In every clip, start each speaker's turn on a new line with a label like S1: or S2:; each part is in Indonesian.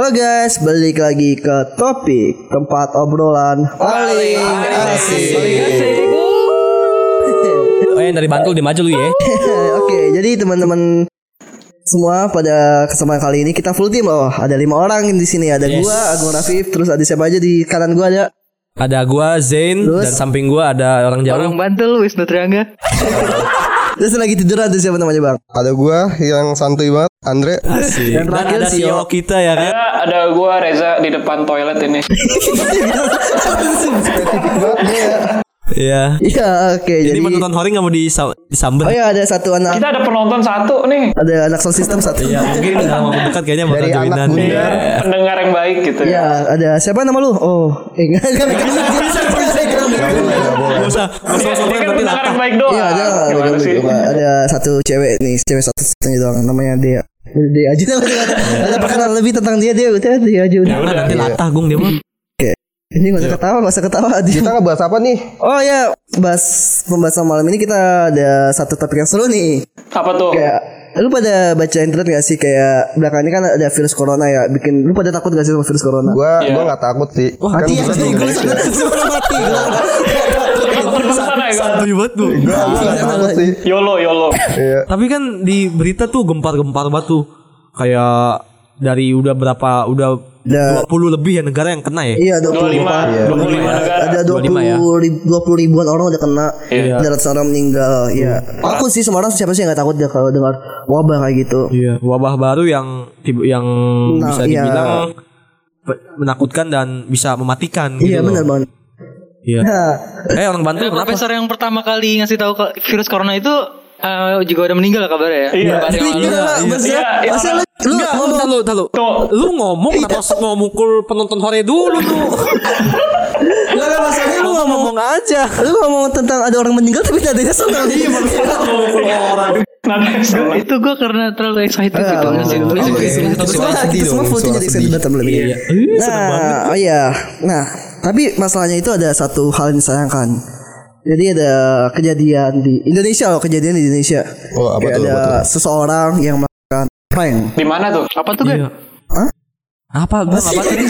S1: Halo guys, balik lagi ke topik tempat obrolan paling asik.
S2: Oh yang dari Bantul dia maju lu ya.
S1: Oke, jadi teman-teman semua pada kesempatan kali ini kita full team loh. Ada lima orang di sini. Ada
S2: Yes.
S1: gua, Agung Rafif, terus ada siapa aja di kanan gua ada.
S2: Ada gua Zain
S1: Terus?
S2: dan samping gua ada orang jauh.
S3: Orang Bantul Wisnu Triangga.
S1: Terus lagi tiduran tuh siapa namanya bang?
S4: Ada gua yang santuy banget, Andre.
S2: Asik.
S1: Dan
S2: Dan,
S1: terakhir
S2: ada
S1: Sio.
S2: Sio kita ya kan.
S5: Ya, ada gua Reza di depan toilet ini.
S2: Iya.
S1: Iya, oke.
S2: Jadi
S1: Jadi,
S2: penonton Hori nggak mau disam
S1: oh
S2: disambet.
S1: ya ada satu anak,
S5: Kita ada penonton satu nih,
S1: ada anak sound system satu.
S2: Iya, mungkin dalam waktu dekat kayaknya bakal
S4: Dari anak
S2: joinan.
S4: bunda.
S2: Iya.
S5: pendengar yang baik gitu.
S1: Iya, ada siapa nama lu? Oh, eh enggak enggak bisa.
S2: Nggak usah, nggak usah sombong
S5: kan
S2: nanti
S5: pendengar
S2: latah.
S5: yang baik doang.
S1: Iya ada ada satu cewek nih cewek satu satunya doang namanya dia dia aja ada perkenalan lebih tentang dia dia udah dia aja udah
S2: nanti latah gung dia mah.
S1: Ini nggak usah ketawa nggak usah ketawa
S4: Kita ngebahas apa nih?
S1: oh ya bahas pembahasan malam ini kita ada satu topik yang seru nih
S5: Apa tuh?
S1: kayak lu pada baca internet gak sih kayak belakang ini kan ada virus corona ya bikin lu pada takut gak sih sama virus corona
S4: Gua
S5: Iya.
S4: gua nggak takut sih.
S1: Wah, ya,
S4: gua
S1: jadi
S4: di
S1: gue mati.
S5: Ya kan?
S2: Santuy banget tuh.
S4: Gua nggak takut sih.
S5: Yolo, yolo.
S4: Iya.
S2: Tapi kan di berita tuh gempar-gempar banget tuh. Kayak dari udah berapa udah
S1: Udah.
S2: 20 lebih ya negara yang kena ya.
S1: Iya, 25.
S5: 25, 25 negara.
S1: Ada 20
S2: 25 ya.
S1: ribu, 20 ribuan orang udah kena.
S5: Iya.
S1: Ada ratusan orang meninggal. Iya. Aku sih semua orang siapa sih yang gak takut ya kalau dengar wabah kayak gitu.
S2: Iya, wabah baru yang tiba- yang
S1: Nah,
S2: bisa
S1: iya.
S2: dibilang pe- menakutkan dan bisa mematikan
S1: Iya
S2: gitu
S1: benar
S2: loh.
S1: banget.
S2: Iya.
S1: Nah,
S2: Eh orang Bantul
S3: Ada
S2: kenapa?
S3: profesor yang pertama kali ngasih tahu ke- virus corona itu eh, juga udah meninggal kabarnya ya.
S5: Iya.
S3: Lalu.
S1: Iya,
S5: iya.
S1: maksudnya,
S5: Iya, iya.
S1: maksudnya lu, lu
S2: Enggak, lu
S1: ngomong
S2: tahu.
S5: Tuh.
S2: Lu ngomong kenapa mau mukul penonton hore dulu tuh?
S1: Enggak ada masalahnya lu ngomong
S2: ngomong aja.
S1: lu ngomong tentang ada orang meninggal tapi nadanya senang. Iya,
S5: Nanti salah.
S3: Itu gue karena terlalu excited gitu.
S1: Semua jadi excited banget lebih.
S2: Iya. Ih, seneng banget.
S1: Nah, oh iya. Nah, tapi masalahnya itu ada satu hal yang disayangkan. Jadi ada kejadian di Indonesia loh, kejadian di Indonesia.
S4: Oh, apa
S1: Kayak
S4: tuh,
S1: ada
S4: apa tuh?
S1: seseorang yang melakukan prank.
S5: Di mana tuh?
S3: Apa tuh kan?
S2: Iya. Apa bang? Apa tadi?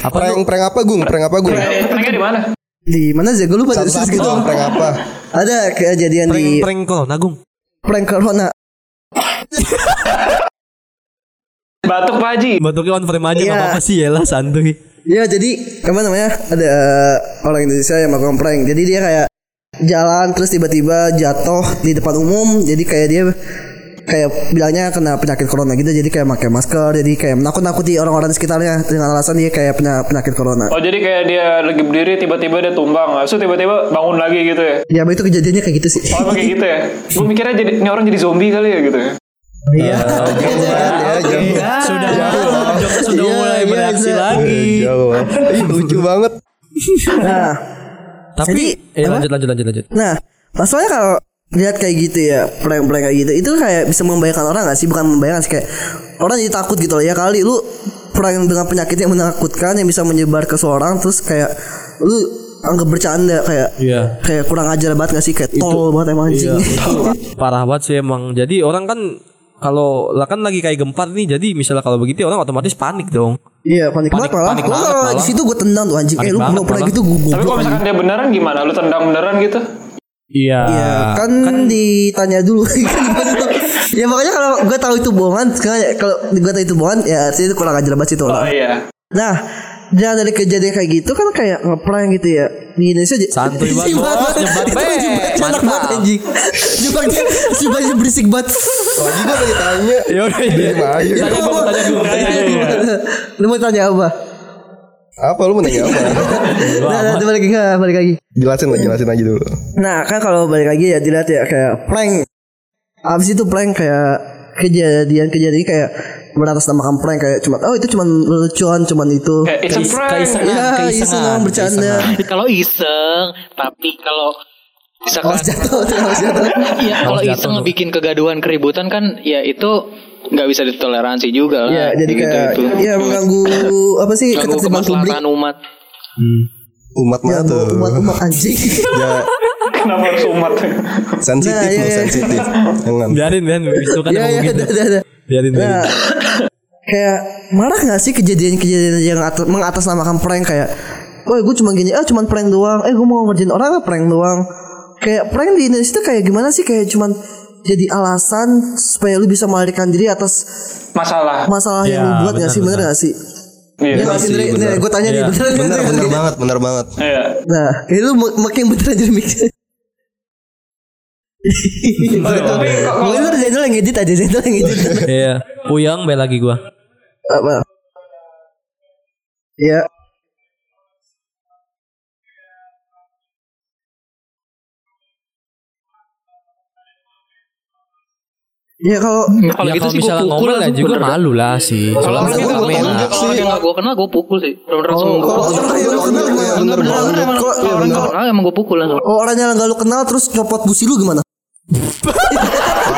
S2: Apa
S4: Prank
S2: tuh?
S4: prank apa, Gung? Prank apa, Gung?
S5: Pranknya di mana?
S1: Di mana sih? Gue lupa dari
S4: Satu-satu
S1: gitu.
S4: dong, prank apa?
S1: Ada kejadian
S2: Prank
S1: di
S2: prank kok Nagung.
S1: prank corona.
S5: Batuk Pak Haji.
S2: Bentuknya on frame aja
S1: Iya.
S2: nggak apa-apa sih ya lah santuy.
S1: Ya jadi apa namanya ada uh, orang Indonesia yang melakukan prank. Jadi dia kayak jalan terus tiba-tiba jatuh di depan umum. Jadi kayak dia kayak bilangnya kena penyakit corona gitu. Jadi kayak pakai masker. Jadi kayak menakut-nakuti orang-orang di sekitarnya dengan alasan dia kayak punya penyakit corona.
S5: Oh jadi kayak dia lagi berdiri tiba-tiba dia tumbang, itu tiba-tiba bangun lagi gitu ya?
S1: Ya itu kejadiannya kayak gitu sih.
S5: Oh kayak gitu ya? Gue mikirnya jadi ini orang jadi zombie kali ya gitu ya?
S1: Iya.
S4: Ya, jauh.
S2: Sudah sudah
S1: Iya,
S2: mulai
S1: iya,
S2: bereaksi lagi.
S4: Lucu banget.
S1: Nah,
S2: Tapi
S1: Jadi,
S2: eh,
S1: apa?
S2: lanjut lanjut lanjut lanjut.
S1: nah masalahnya kalau lihat kayak gitu ya prank-prank kayak gitu itu kayak bisa membahayakan orang gak sih bukan membahayakan sih kayak orang jadi takut gitu loh ya kali lu prank dengan penyakit yang menakutkan yang bisa menyebar ke seorang terus kayak lu anggap bercanda kayak
S2: Iya.
S1: kayak kurang ajar banget gak sih kayak tol banget emang anjing
S2: Parah banget sih emang. Jadi orang kan kalau lah kan lagi kayak gempar nih jadi misalnya kalau begitu orang otomatis panik dong.
S1: Iya panik, banget
S2: Panik-
S1: malah
S2: panik banget
S1: kalau
S2: malah.
S1: di situ gue tendang tuh anjing
S2: Panik
S1: eh lu
S2: banget
S1: prank
S2: malah.
S1: gitu gue
S5: Tapi kalau misalkan dia beneran gimana? Lu tendang beneran gitu?
S2: Iya.
S1: Iya kan, ditanya dulu Ya makanya kalau gue tahu itu bohongan sekarang Kalau gue tahu itu bohongan Ya artinya itu kurang ajar banget itu
S5: Oh
S1: orang
S5: iya.
S1: Nah Jangan dari kejadian kayak gitu kan kayak ngeprank gitu ya Di Indonesia
S2: Santuy banget, bos. Nyebat be.
S1: banget
S2: Mantap.
S1: anjing Jumlahnya Jumlahnya berisik banget
S4: Oh, juga lagi tanya.
S2: Ya udah iya.
S4: Aja.
S2: Tanya gua mau tanya dulu, tanya dulu.
S1: Lu mau tanya apa?
S4: Apa lu mau nanya apa?
S1: Nah, nah, balik lagi? Balik lagi
S4: Jelasin lah, jelasin aja dulu.
S1: Nah kan kalau balik lagi ya dilihat ya kayak prank Abis itu prank kayak kejadian-kejadian kayak beratasnamakan prank kayak cuma oh itu cuma lucuan cuman itu
S5: Kayak it's a
S2: Keis-
S5: prank.
S2: keisengan,
S1: Iya,
S2: keisengan,
S1: iseng bercanda.
S3: kalau iseng, tapi kalau misalkan
S1: Awas jatuh.
S3: Iya, kalau iseng ngebikin kegaduhan keributan kan ya itu nggak bisa ditoleransi juga lah.
S1: Iya, jadi
S3: gitu
S1: kayak
S3: itu.
S1: ya mengganggu apa sih ketertiban publik.
S3: umat.
S4: Umat
S1: Ya,
S4: mana tuh?
S1: umat umat anjing.
S4: Ya,
S5: Kenapa harus umat?
S4: sensitif
S1: Nah,
S4: loh,
S1: iya.
S4: sensitif. Jangan.
S2: Biarin biarin itu kan
S1: Ya
S2: emang
S1: ya ada ada ada.
S2: Biarin biarin.
S1: Nah, kayak marah gak sih kejadian-kejadian yang atas, mengatasnamakan prank kayak oh gue cuma gini ah cuman prank doang eh gue mau ngerjain orang ah prank doang kayak prank di Indonesia tuh kayak gimana sih kayak cuman jadi alasan supaya lu bisa melarikan diri atas
S5: Masalah.
S1: masalah yang
S2: Ya,
S1: lu buat gak
S2: benar,
S1: sih bener
S2: benar.
S1: gak sih
S5: Iya.
S1: Iya gak sih
S4: bener.
S1: Nih, gue tanya nih
S2: Iya.
S1: beneran
S4: Bener
S1: bener,
S4: bener banget bener banget.
S5: Iya.
S1: Nah itu mak- makin beneran jadi mix
S5: Tapi kok-
S1: Mungkin udah Zainal yang edit aja Zainal yang edit
S2: Iya, puyang bel lagi gua.
S1: Apa Ya Ya kalau
S3: Kalau
S2: ya
S3: gitu
S2: kalau
S3: sih gue
S2: misalnya
S3: pukul
S2: ngomel ya juga
S3: bener.
S2: malu lah sih.
S3: Kalau
S2: ngomel.
S3: gak kalau yang gak gue kenal gue pukul sih. Bener-bener langsung gue
S1: kalau
S3: pukul.
S4: Bener
S1: Kalau-
S3: kalau orang gak kenal emang gue pukul langsung.
S1: Oh, orang yang gak lu kenal terus copot busi lu gimana?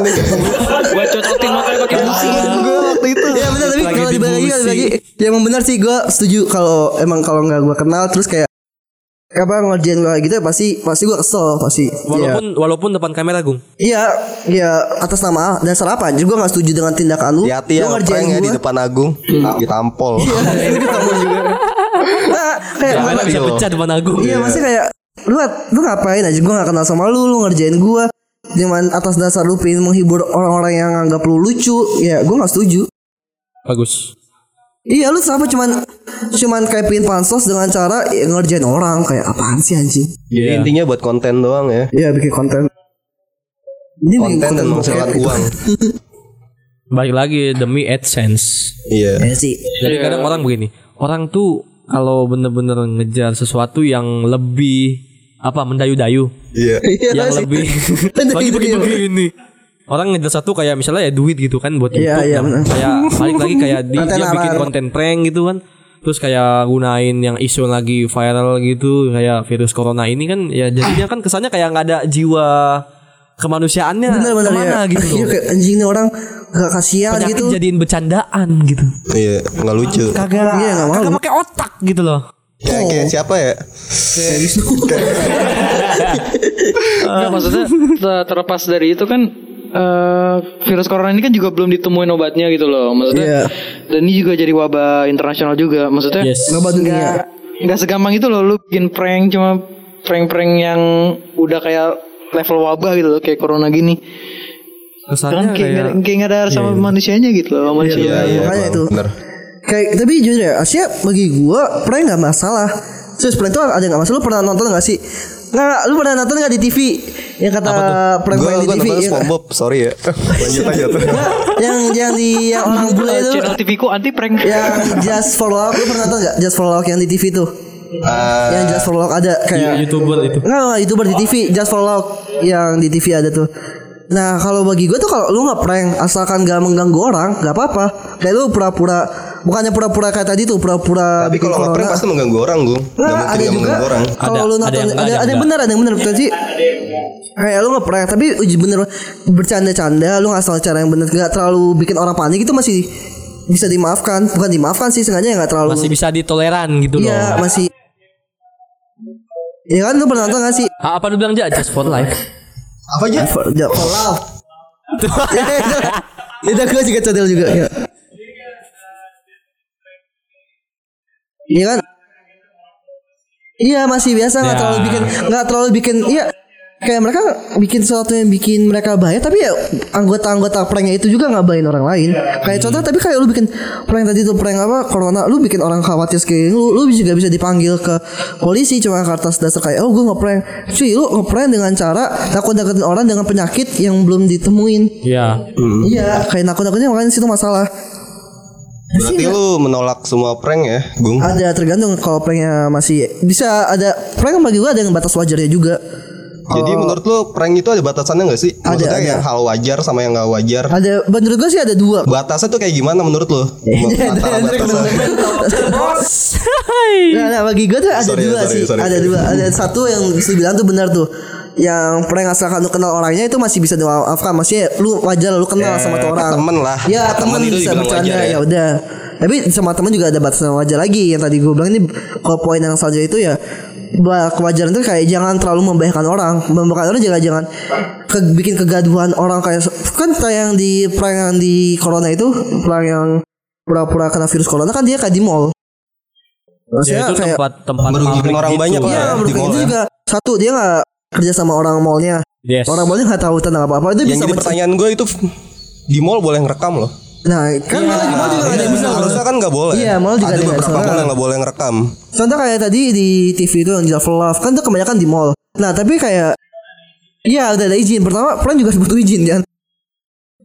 S4: Nih.
S3: Gue cocokin makanya pakai busi.
S4: Gue waktu itu.
S1: Ya benar tapi kalau
S2: di
S1: dibalik lagi
S2: busi.
S1: lagi ya emang benar sih gue setuju kalau emang kalau nggak gue kenal terus kayak apa ngerjain gue gitu ya pasti pasti gue kesel pasti. Iya.
S2: Walaupun walaupun depan kamera Gung.
S1: Iya, ya atas nama dasar apa? Jadi gue gak setuju dengan tindakan lu.
S4: Ya
S1: Lu
S4: ngeprank ya di
S1: gua.
S4: depan Agung. Ditampol.
S1: Kamu juga. Nah, kayak
S2: bisa
S4: Iya.
S2: pecah depan Agung.
S1: Iya, masih kayak lu lu ngapain aja gue gak kenal sama lu, lu ngerjain gue dengan atas dasar lu pengen menghibur orang-orang yang anggap lu lucu, ya gue gak setuju.
S2: Bagus.
S1: Iya lu sama cuman cuman kayak pengen pansos dengan cara ya, ngerjain orang kayak apaan sih anjing?
S4: Jadi
S2: Iya.
S4: intinya buat konten doang ya.
S1: Iya bikin konten. Ini bikin
S4: Konten dan menghasilkan uang.
S2: Balik lagi demi AdSense.
S4: Iya.
S1: Ya sih.
S2: Jadi kadang orang begini, orang tuh kalau bener-bener ngejar sesuatu yang lebih apa mendayu-dayu,
S4: Iya.
S2: yang
S1: sih.
S2: lebih lagi begini-begini. Orang ngejar satu kayak misalnya ya duit gitu kan buat
S1: Iya,
S2: YouTube.
S1: iya,
S2: yang
S1: benar.
S2: kayak balik lagi kayak di, dia bikin konten prank gitu kan. Terus kayak gunain yang isu lagi viral gitu kayak virus corona ini kan ya jadinya kan kesannya kayak nggak ada jiwa kemanusiaannya
S1: Bener-bener
S2: ke mana
S1: ya.
S2: gitu
S1: Iya
S2: loh.
S1: kayak anjing orang gak kasihan
S2: Penyakit
S1: gitu.
S2: jadiin bercandaan gitu.
S4: Iya, nggak lucu.
S2: Kagak
S1: Iya, nggak mau.
S2: kagak pakai otak gitu loh.
S4: Kayak kayak siapa ya?
S3: Nggak, maksudnya te- terlepas dari itu kan eh, virus corona ini kan juga belum ditemuin obatnya gitu loh. Maksudnya
S1: Iya.
S3: dan ini juga jadi wabah internasional juga. Maksudnya
S2: Yes.
S1: Wabah dunia.
S3: nggak nggak segampang itu loh lu bikin prank cuma prank-prank yang udah kayak level wabah gitu loh kayak corona gini.
S2: Kesannya
S3: Kan kayak nggak
S2: kayak
S3: kayak nggak ada sama manusianya gitu loh manusia.
S4: Iya, iya.
S1: makanya itu.
S4: Bener.
S1: Kayak tapi jujur ya Asia bagi gua prank gak masalah. Terus prank itu ada gak masalah. Lu pernah nonton gak sih? Nggak, lu pernah nonton gak di TV? Yang kata prank
S4: Gue
S1: prank di
S4: gue
S1: TV.
S4: nonton
S1: ya,
S4: SpongeBob, sorry ya. Lanjut aja tuh.
S1: yang yang di yang orang bule itu
S3: Channel TV ku anti prank.
S1: yang Just for Love lu pernah nonton gak Just for Love yang di TV tuh
S4: Ah,
S1: yang Just for Love ada kayak
S2: youtuber itu.
S1: Enggak, youtuber di TV Just for Love yang di TV ada tuh Nah kalau bagi gue tuh kalau lu nggak prank asalkan gak mengganggu orang nggak apa-apa. Kayak lu pura-pura bukannya pura-pura kayak tadi tuh pura-pura
S4: Tapi
S1: bikin
S4: kalau ngeprank
S1: corona.
S4: pasti mengganggu orang,
S1: Nggak,
S4: mungkin
S1: ada
S4: gak
S1: juga.
S4: mengganggu orang.
S1: kalau
S2: Ada-
S1: lu
S2: ada
S1: nonton
S2: yang
S1: ada
S2: enggak, ada
S1: ada,
S2: yang
S1: yang benar ada yang benar bukan sih? Kayak lu ngeprank tapi uji bener. Bercanda-canda lu ngasal cara yang bener. Nggak terlalu bikin orang panik itu masih bisa dimaafkan. Bukan dimaafkan sih sengaja nggak terlalu
S2: Masih bisa ditoleran gitu
S1: iya
S2: loh.
S1: masih Iya kan lu pernah nonton gak sih?
S2: Apa lu bilang aja? Just for life?
S4: Apa aja?
S1: For, ja- for love Itu gue juga cadel juga ya. Iya kan Iya masih biasa nggak
S2: Ya.
S1: terlalu bikin nggak terlalu bikin iya kayak mereka bikin sesuatu yang bikin mereka bahaya tapi ya anggota-anggota pranknya itu juga nggak bahayain orang lain. Kayak contoh tapi kayak lu bikin prank tadi tuh prank apa corona lu bikin orang khawatir sekali lu lu juga bisa dipanggil ke polisi cuma ke atas dasar kayak oh gue ngeprank. Cuy lu ngeprank dengan cara nakut-nakutin orang dengan penyakit yang belum ditemuin.
S2: Iya.
S1: iya kayak nakut-nakutin makanya situ masalah.
S4: Berarti lu menolak semua prank ya, Gung?
S1: ada tergantung kalau pranknya masih bisa ada prank bagi gue ada yang batas wajarnya juga
S4: Jadi menurut lu prank itu ada batasannya gak sih? Maksudnya
S1: ada.
S4: yang hal wajar sama yang gak wajar.
S1: ada menurut gue sih ada dua
S4: Batasnya tuh kayak gimana menurut lu? Antara batasnya.
S1: Nah, nah, bagi gue tuh ada
S4: Sorry
S1: dua
S4: sorry,
S1: sih.
S4: sorry.
S1: Ada dua. Ada satu yang lu bilang tuh benar tuh. Yang prank asalkan lu kenal orangnya itu masih bisa dimaafkan. Maksudnya lu wajar lu kenal
S4: Ya,
S1: sama tuh orang.
S4: temen lah.
S1: Ya
S4: Temen
S1: temen bisa bercanda
S4: ya.
S1: ya udah. Tapi sama temen juga ada batasan wajar lagi. Yang tadi gue bilang ini kalau poin yang selanjutnya itu ya kewajaran itu kayak jangan terlalu membahayakan orang membahayakan orang jangan jangan ke, bikin kegaduhan orang kayak kan kayak yang di perang yang di corona itu perang yang pura-pura kena virus corona kan dia kayak di mall
S2: Ya,
S1: maksudnya
S2: itu
S1: kayak
S2: tempat tempat
S4: Merugikan orang
S2: gitu.
S4: banyak lah
S1: Iya,
S4: ya, di mall
S1: itu
S4: ya.
S1: juga satu dia nggak kerja sama orang mallnya.
S2: Yes.
S1: Orang mallnya nggak tahu tentang apa apa itu
S4: Yang
S1: bisa
S4: jadi pertanyaan gue itu di mall boleh ngerekam loh.
S1: Nah, kan malah di mall juga nggak ada yang bisa.
S4: Harusnya kan nggak boleh.
S1: Iya, mall juga
S4: ada
S1: ada yang
S4: beberapa
S1: bisa.
S4: yang nggak boleh ngerekam.
S1: Contoh kayak tadi di TV itu yang Java Love kan tuh kebanyakan di mall. Nah, tapi kayak Iya udah ada izin Pertama prank juga harus butuh izin kan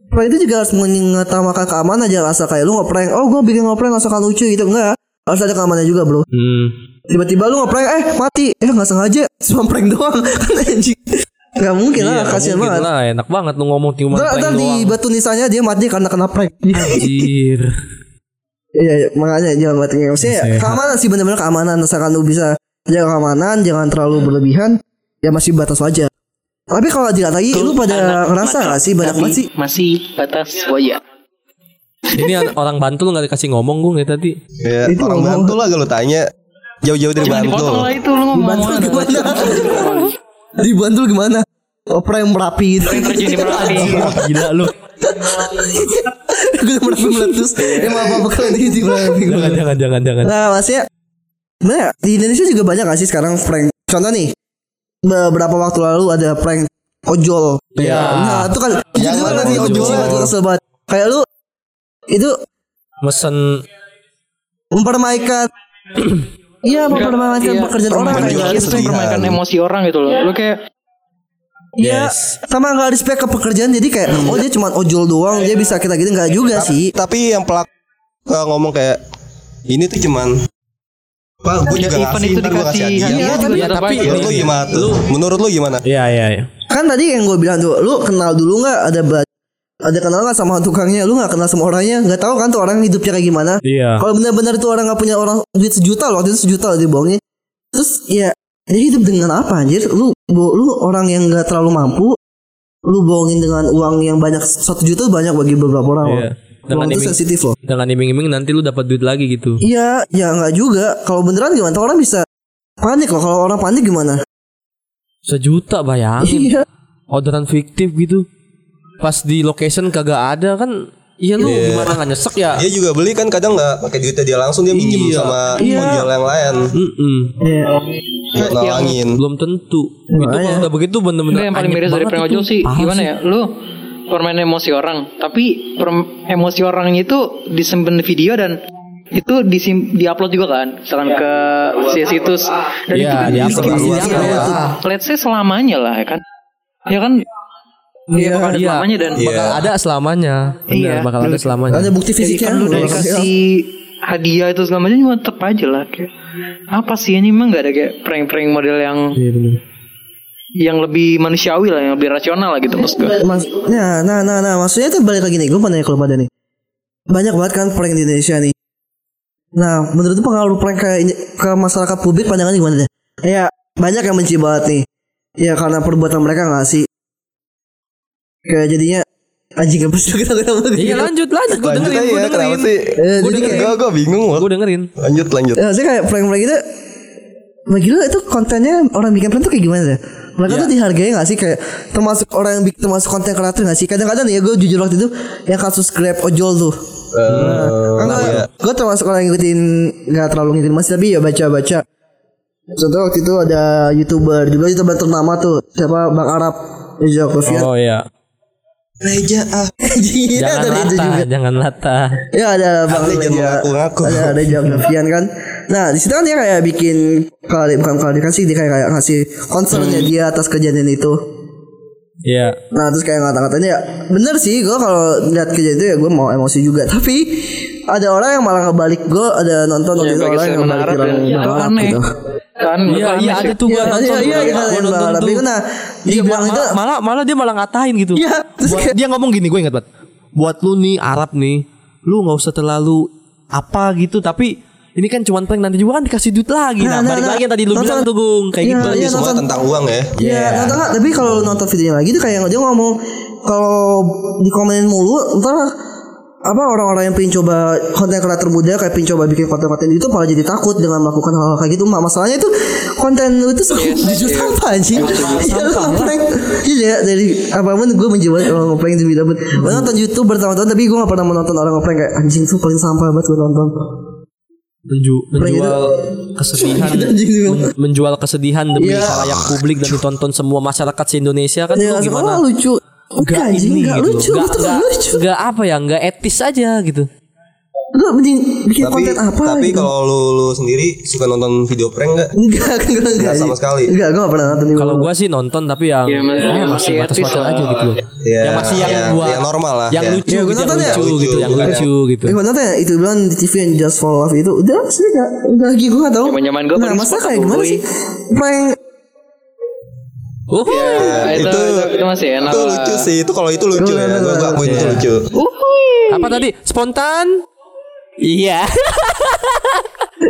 S1: Prank itu juga harus mengutamakan keamanan aja Asal kayak lu nge-prank Oh gue bikin nge-prank asalkan lucu gitu Enggak Harus ada keamanan juga bro
S2: Hmm.
S1: Tiba-tiba lu nge-prank Eh mati Eh gak sengaja Cuma prank doang Kan anjing Gak mungkin lah
S2: Iya,
S1: Kasian
S2: mungkin
S1: banget
S2: lah, enak banget lu ngomong cuma
S1: Ntar, ntar di
S2: doang.
S1: batu nisannya dia mati karena kena prank
S2: Anjir.
S1: Iya iya, makanya jangan mati Maksudnya ya,
S2: Sehat.
S1: keamanan sih bener-bener keamanan Asalkan lu bisa jaga keamanan Jangan terlalu berlebihan Ya masih batas wajar Tapi kalau dilihat lagi Lu pada ngerasa gak sih Banyak banget sih
S3: Masih batas wajar.
S2: Ini an- orang Bantul nggak dikasih ngomong gue tadi.
S4: Ya,
S1: Itu
S4: orang
S1: ngomong.
S4: Bantul lah kalau tanya jauh-jauh dari
S3: Jangan dipotong lah
S4: Bantul.
S3: itu lu ngomong.
S1: Bantul gimana Di Bantul gimana Oh prank merapi gitu
S3: Terjun di Merapi.
S2: Gila lu.
S1: Gue merapi meletus Ya maaf apa kalian di di merapi
S2: Jangan jangan jangan jangan.
S1: Nah maksudnya ya, di Indonesia juga banyak gak sih sekarang prank Contoh nih Beberapa waktu lalu ada prank ojol
S2: Iya.
S1: Nah itu kan
S4: Yang
S1: juga
S4: mana
S1: nanti
S4: ojol?
S1: banget Kayak lu Itu
S2: Mesen
S1: mempermainkan Iya mempermainkan
S3: Iya,
S1: pekerjaan orang kayak gitu.
S3: Itu
S4: kesedihan.
S3: permainan emosi orang gitu loh. Lu kayak
S1: Iya
S2: Yes.
S1: Sama gak respect ke pekerjaan Jadi kayak Oh dia cuma ojol doang Dia bisa kita gitu Gak juga sih
S4: Tapi yang pelak uh, ngomong kayak ini tuh cuman Pak, gue
S3: Ya,
S4: juga ngasih,
S3: itu
S4: ntar gue
S3: dikasih
S4: kasih hadiah.
S1: Iya,
S3: juga
S1: tapi-
S3: tetap
S2: tapi.
S4: Menurut lu gimana? Menurut lu gimana?
S2: Iya iya iya.
S1: Kan tadi yang gue bilang tuh Lu kenal dulu gak ada ada kenal gak sama tukangnya Lu gak kenal sama orangnya Gak tahu kan tuh orang hidupnya kayak gimana
S2: Iya.
S1: Kalau benar-benar itu orang gak punya orang duit sejuta loh, waktu itu sejuta loh dia bohongin. Terus ya dia hidup dengan apa anjir? Lu lu orang yang gak terlalu mampu, lu bohongin dengan uang yang banyak satu juta tuh banyak bagi beberapa orang.
S2: Iya. Dengan
S1: Uang itu
S2: iming,
S1: sensitif loh.
S2: dengan iming-iming nanti lu dapat duit lagi gitu.
S1: Iya, ya nggak juga. Kalau beneran gimana? Tuh orang bisa panik loh. Kalau orang panik gimana?
S2: Sejuta bayangin.
S1: Iya.
S2: Orderan fiktif gitu. Pas di location kagak ada kan Iya lu gimana nggak nyesek ya?
S4: Dia juga beli kan kadang nggak pakai duitnya dia langsung dia minjem
S2: Iya.
S4: sama
S1: Iya.
S4: yang lain
S2: Mm-mm.
S1: Iya.
S4: buat nolongin.
S2: Belum tentu. Itu kalau udah begitu bener-bener
S3: yang paling miris dari
S2: banget
S3: prank
S2: itu.
S3: ojol sih
S2: Parah
S3: gimana
S2: sih.
S3: ya? Lu permain emosi orang, tapi per- emosi orang itu disimpan di video dan itu disim diupload juga kan, misalkan ke si situs dan
S2: Iya,
S3: itu
S2: di-upload
S3: bikin
S2: pasti
S3: video.
S2: ya.
S3: Let's say selamanya lah ya kan, ya kan? Iya, bakal ada
S2: Iya.
S3: selamanya dan
S2: Bakal ada selamanya. Bener,
S3: Iya.
S2: bakal ada selamanya.
S1: Ada bukti
S3: jadi
S1: fisiknya.
S3: kan lu udah
S1: Lu-
S3: dikasih hadiah itu segala macam cuma tetep aja lah kayak apa sih ini emang nggak ada kayak prank-prank model yang
S2: Iya bener.
S3: yang lebih manusiawi lah yang lebih rasional lah gitu maksud gue
S1: Mas, nah, nah, nah, nah, maksudnya tuh balik lagi nih, gue mau nanya kalau pada nih. Banyak banget kan prank di Indonesia nih. Nah, menurut tuh pengaruh prank ke, ke masyarakat publik pandangannya gimana deh? Ya, banyak yang benci banget nih. Ya karena perbuatan mereka gak sih? Kayak jadinya anjing gak bisa kita kita
S2: Iya lanjut lanjut gue
S4: Lanjut
S2: dengerin gue
S4: kenapa
S2: dengerin.
S4: sih?
S1: Eh, jadi kayak
S4: Gue gue bingung loh.
S2: Gue dengerin.
S4: Lanjut lanjut.
S1: Ya, maksudnya kayak prank-prank itu bagi lu itu kontennya orang bikin prank tuh kayak gimana deh? Mereka
S2: Iya.
S1: tuh dihargai gak sih kayak termasuk orang yang bikin termasuk konten kreator gak sih? Kadang-kadang ya gue jujur waktu itu yang kasus grab ojol tuh.
S4: Eh,
S1: Kan
S4: iya.
S1: gue termasuk orang yang ngikutin nggak terlalu ngikutin masih tapi ya baca-baca. Contoh waktu itu ada youtuber juga youtuber ternama tuh siapa Bang Arab.
S2: Oh iya.
S4: Reja ah.
S1: Iya
S2: Jangan
S1: ada itu
S2: lata,
S1: juga.
S2: jangan lata.
S1: Ya ada Bang Reza.
S4: mengaku-ngaku.
S1: Ada Reza Kofian kan. Nah di situ kan dia kayak bikin kali bukan klarifikasi dia kayak, kayak ngasih concernnya dia atas kejadian itu.
S2: Iya.
S1: Nah terus kayak ngata-ngatain ya bener sih gue kalau lihat kejadian itu ya gue mau emosi juga tapi ada orang yang malah ngebalik gue ada nonton
S3: Ya, bagi
S1: orang yang ngebalik orang
S3: ya. Aneh.
S1: gitu.
S3: Kan
S2: Iya iya ada tuh gue
S1: Iya,
S2: nonton.
S1: iya, iya,
S2: Gua
S1: iya,
S2: nonton
S1: iya,
S2: tuh.
S1: tapi nah,
S2: Iya,
S1: dibilang
S2: malah,
S1: itu-
S2: malah malah dia malah ngatain gitu.
S1: Iya,
S2: dia ngomong gini gue ingat banget. Buat lu nih Arab nih, lu nggak usah terlalu apa gitu tapi ini kan cuma prank nanti juga kan dikasih duit lagi. Nah,
S1: Nah, nah,
S2: balik
S1: nah.
S2: lagi yang tadi lu
S1: Nonton.
S2: bilang tuh Gung kayak
S1: Iya,
S2: gitu.
S1: iya,
S4: semua
S1: nonton.
S4: tentang uang ya.
S1: Iya, nonton nggak? Tapi kalau nonton videonya lagi tuh kayak dia ngomong kalau dikomenin mulu, ntar apa orang-orang yang pengen coba konten kreator muda kayak pengen coba bikin konten-konten itu malah jadi takut dengan melakukan hal-hal kayak gitu. Mak, masalahnya itu konten lu itu jujur sampah anjing? Ya lu ngeprank iya dari apa pun gue menjual orang ngeprank demi dapat gue nonton YouTube bertahun-tahun tapi gue gak pernah menonton orang ngeprank kayak anjing tuh paling sampah banget gue nonton.
S2: Menju- menjual kesedihan. Menjual kesedihan demi
S1: Iya.
S2: khalayak publik dan ditonton semua masyarakat se Indonesia kan
S1: ya
S2: itu
S1: gimana? lucu Enggak
S2: ini
S1: Enggak
S2: gitu
S1: lucu
S2: Nggak-
S1: Betul
S2: nggak-
S1: nggak lucu.
S2: nggak apa ya nggak etis aja gitu.
S1: Lu mending bikin
S4: Tapi
S1: konten apa
S4: tapi
S1: gitu.
S4: kalau lu lu sendiri suka nonton video prank nggak?
S1: Enggak, enggak, enggak,
S4: Nggak sama sekali.
S1: Enggak, gue gak pernah nonton
S2: kalau gua sih nonton tapi yang
S3: Ya, mas-
S2: eh,
S3: yang
S2: masih
S3: masih
S2: batas-batas
S3: etis
S2: aja gitu. Loh
S4: Ya,
S2: yang masih yang
S4: ya,
S2: gua
S4: yang normal lah,
S2: yang
S4: ya.
S2: lucu
S1: Ya, gua
S2: gitu yang
S1: nonton ya.
S2: lucu gitu yang
S4: Lucu,
S2: lucu gitu.
S1: Eh, gue nonton ya itu bilang di TV yang Just for Love itu. Udah sih gak Udah lagi gue gak tau
S3: gua
S1: Nah masa
S3: suka
S1: kayak gimana sih? Prank
S2: oh
S3: Nah, itu, itu, itu masih enak
S4: Itu lucu sih, itu kalau itu lucu ya. Gua gua akuin itu lucu.
S2: apa tadi? Spontan? Iya.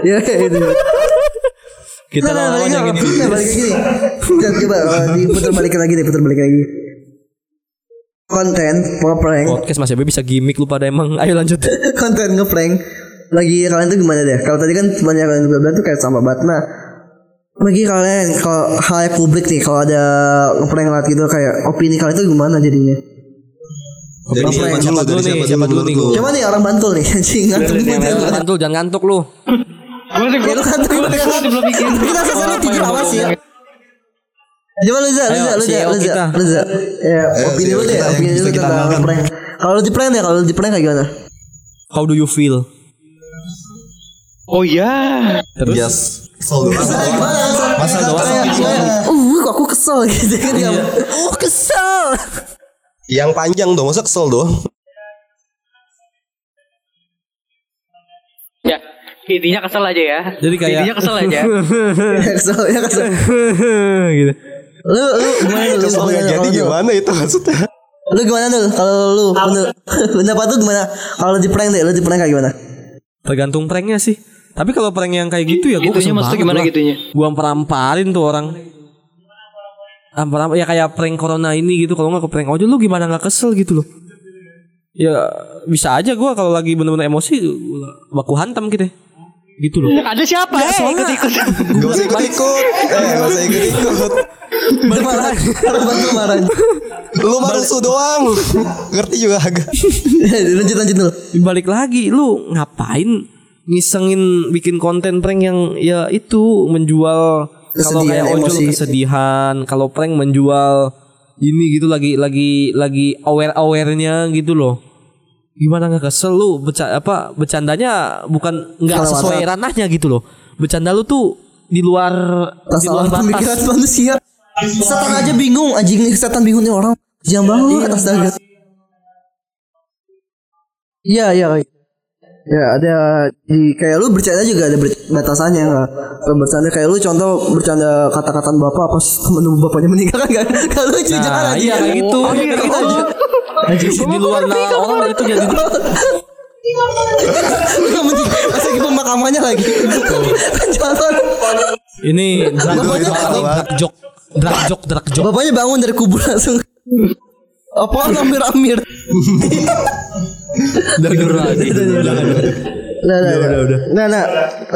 S1: Ya itu
S2: kita
S1: Nah,
S2: lawan
S1: balik
S2: yang
S1: lagi
S2: ini.
S1: Nah, balik lagi Coba, coba uh, diputar balik lagi deh Putar balik lagi. Konten Mau prank.
S2: Podcast Mas Ebe bisa gimmick lu pada emang. Ayo lanjut.
S1: Konten ngeprank. Lagi kalian tuh gimana deh? Kalau tadi kan banyak kalian bilang tuh kayak sama banget. Nah bagi kalian kalau hal yang publik nih kalau ada ngeprank ngeliat gitu kayak opini kalian tuh gimana jadinya?
S4: Jadi
S1: Prank.
S4: siapa dulu? Dari
S2: nih?
S4: siapa
S2: Siapa dulu
S4: dulu?
S2: nih?
S4: lu?
S1: Coba nih orang Bantul nih anjing ngantuk nih
S2: jangan ngantuk jangan ngantuk lu
S3: Gue sih
S1: Ya lu ngantuk
S3: gue
S1: ya
S3: belum bikin.
S1: Kita selesai tidur apa sih ya? Coba lu Za, lu
S2: Ayo,
S1: Za, lu Za,
S2: CEO
S1: lu Za,
S2: kita.
S1: lu Za. Ya, opini lu deh, opini lu
S4: kita
S1: tentang prank. Kalau di prank deh, kalau di prank kayak gimana?
S2: how do you feel
S3: Oh iya.
S2: terus
S4: Yes. Gua.
S1: Masa
S2: doang.
S1: Uh, kok aku kesel gitu kan dia.
S2: oh kesel
S4: Yang panjang dong, masa kesel doang?
S3: Ya, intinya kesel aja ya.
S2: Jadi kayak-
S3: intinya kesel aja.
S1: Ya kesel, ya kesel.
S2: gitu
S1: Lu lu gimana lu?
S4: Kesel
S1: gimana
S4: nggak jadi gimana itu maksudnya?
S1: Lu gimana dulu? Kalau lu pendapat lu gimana? Kalau di prank deh, lu di prank kayak gimana?
S2: tergantung pranknya sih tapi kalau prank yang kayak gitu ya gue
S3: Itunya maksudnya gimana gitunya?
S2: gue ampar-amparin tuh orang ampar ya kayak prank corona ini gitu kalau nggak ke prank ojol lu gimana nggak kesel gitu loh ya bisa aja gue kalau lagi bener-bener emosi baku hantam gitu ya. gitu loh
S3: Ada siapa? Eh, ikut-ikut.
S4: Gak usah ikut-ikut. Eh, gak usah ikut-ikut.
S1: Balik marah. Marah.
S4: Lu rusuh doang. Ngerti juga agak.
S1: lanjut lanjut dulu.
S2: balik lagi lu ngapain ngisengin bikin konten prank yang ya itu menjual kalau kayak ojol
S1: emosi.
S2: kesedihan kalau prank menjual ini gitu lagi lagi lagi aware awarenya gitu loh gimana nggak kesel lu beca apa bercandanya bukan nggak sesuai ranahnya gitu loh bercanda lu tuh di luar di luar
S1: pemikiran
S2: batas
S1: manusia. Setan aja bingung anjing nih setan bingung nih orang. Jam banget astaga. Iya iya. Ya ada di kayak lu bercanda juga ada ber- batasannya nggak? Kalau bercanda kayak lu contoh bercanda kata-kataan bapak pas temen lu bapaknya meninggal kan nggak nggak lucu
S2: Nah,
S1: jangan aja.
S2: iya, kayak gitu.
S1: Gitu aja.
S2: di luar nah, orang itu jadi
S1: mending pas lagi pemakamannya lagi.
S2: Ini drag drag jok drag jok drag jok
S1: Bapaknya bangun dari kubur langsung. Apa amir-amir?
S2: Dadur lagi.
S1: Nah, nah, nah, nah, nah,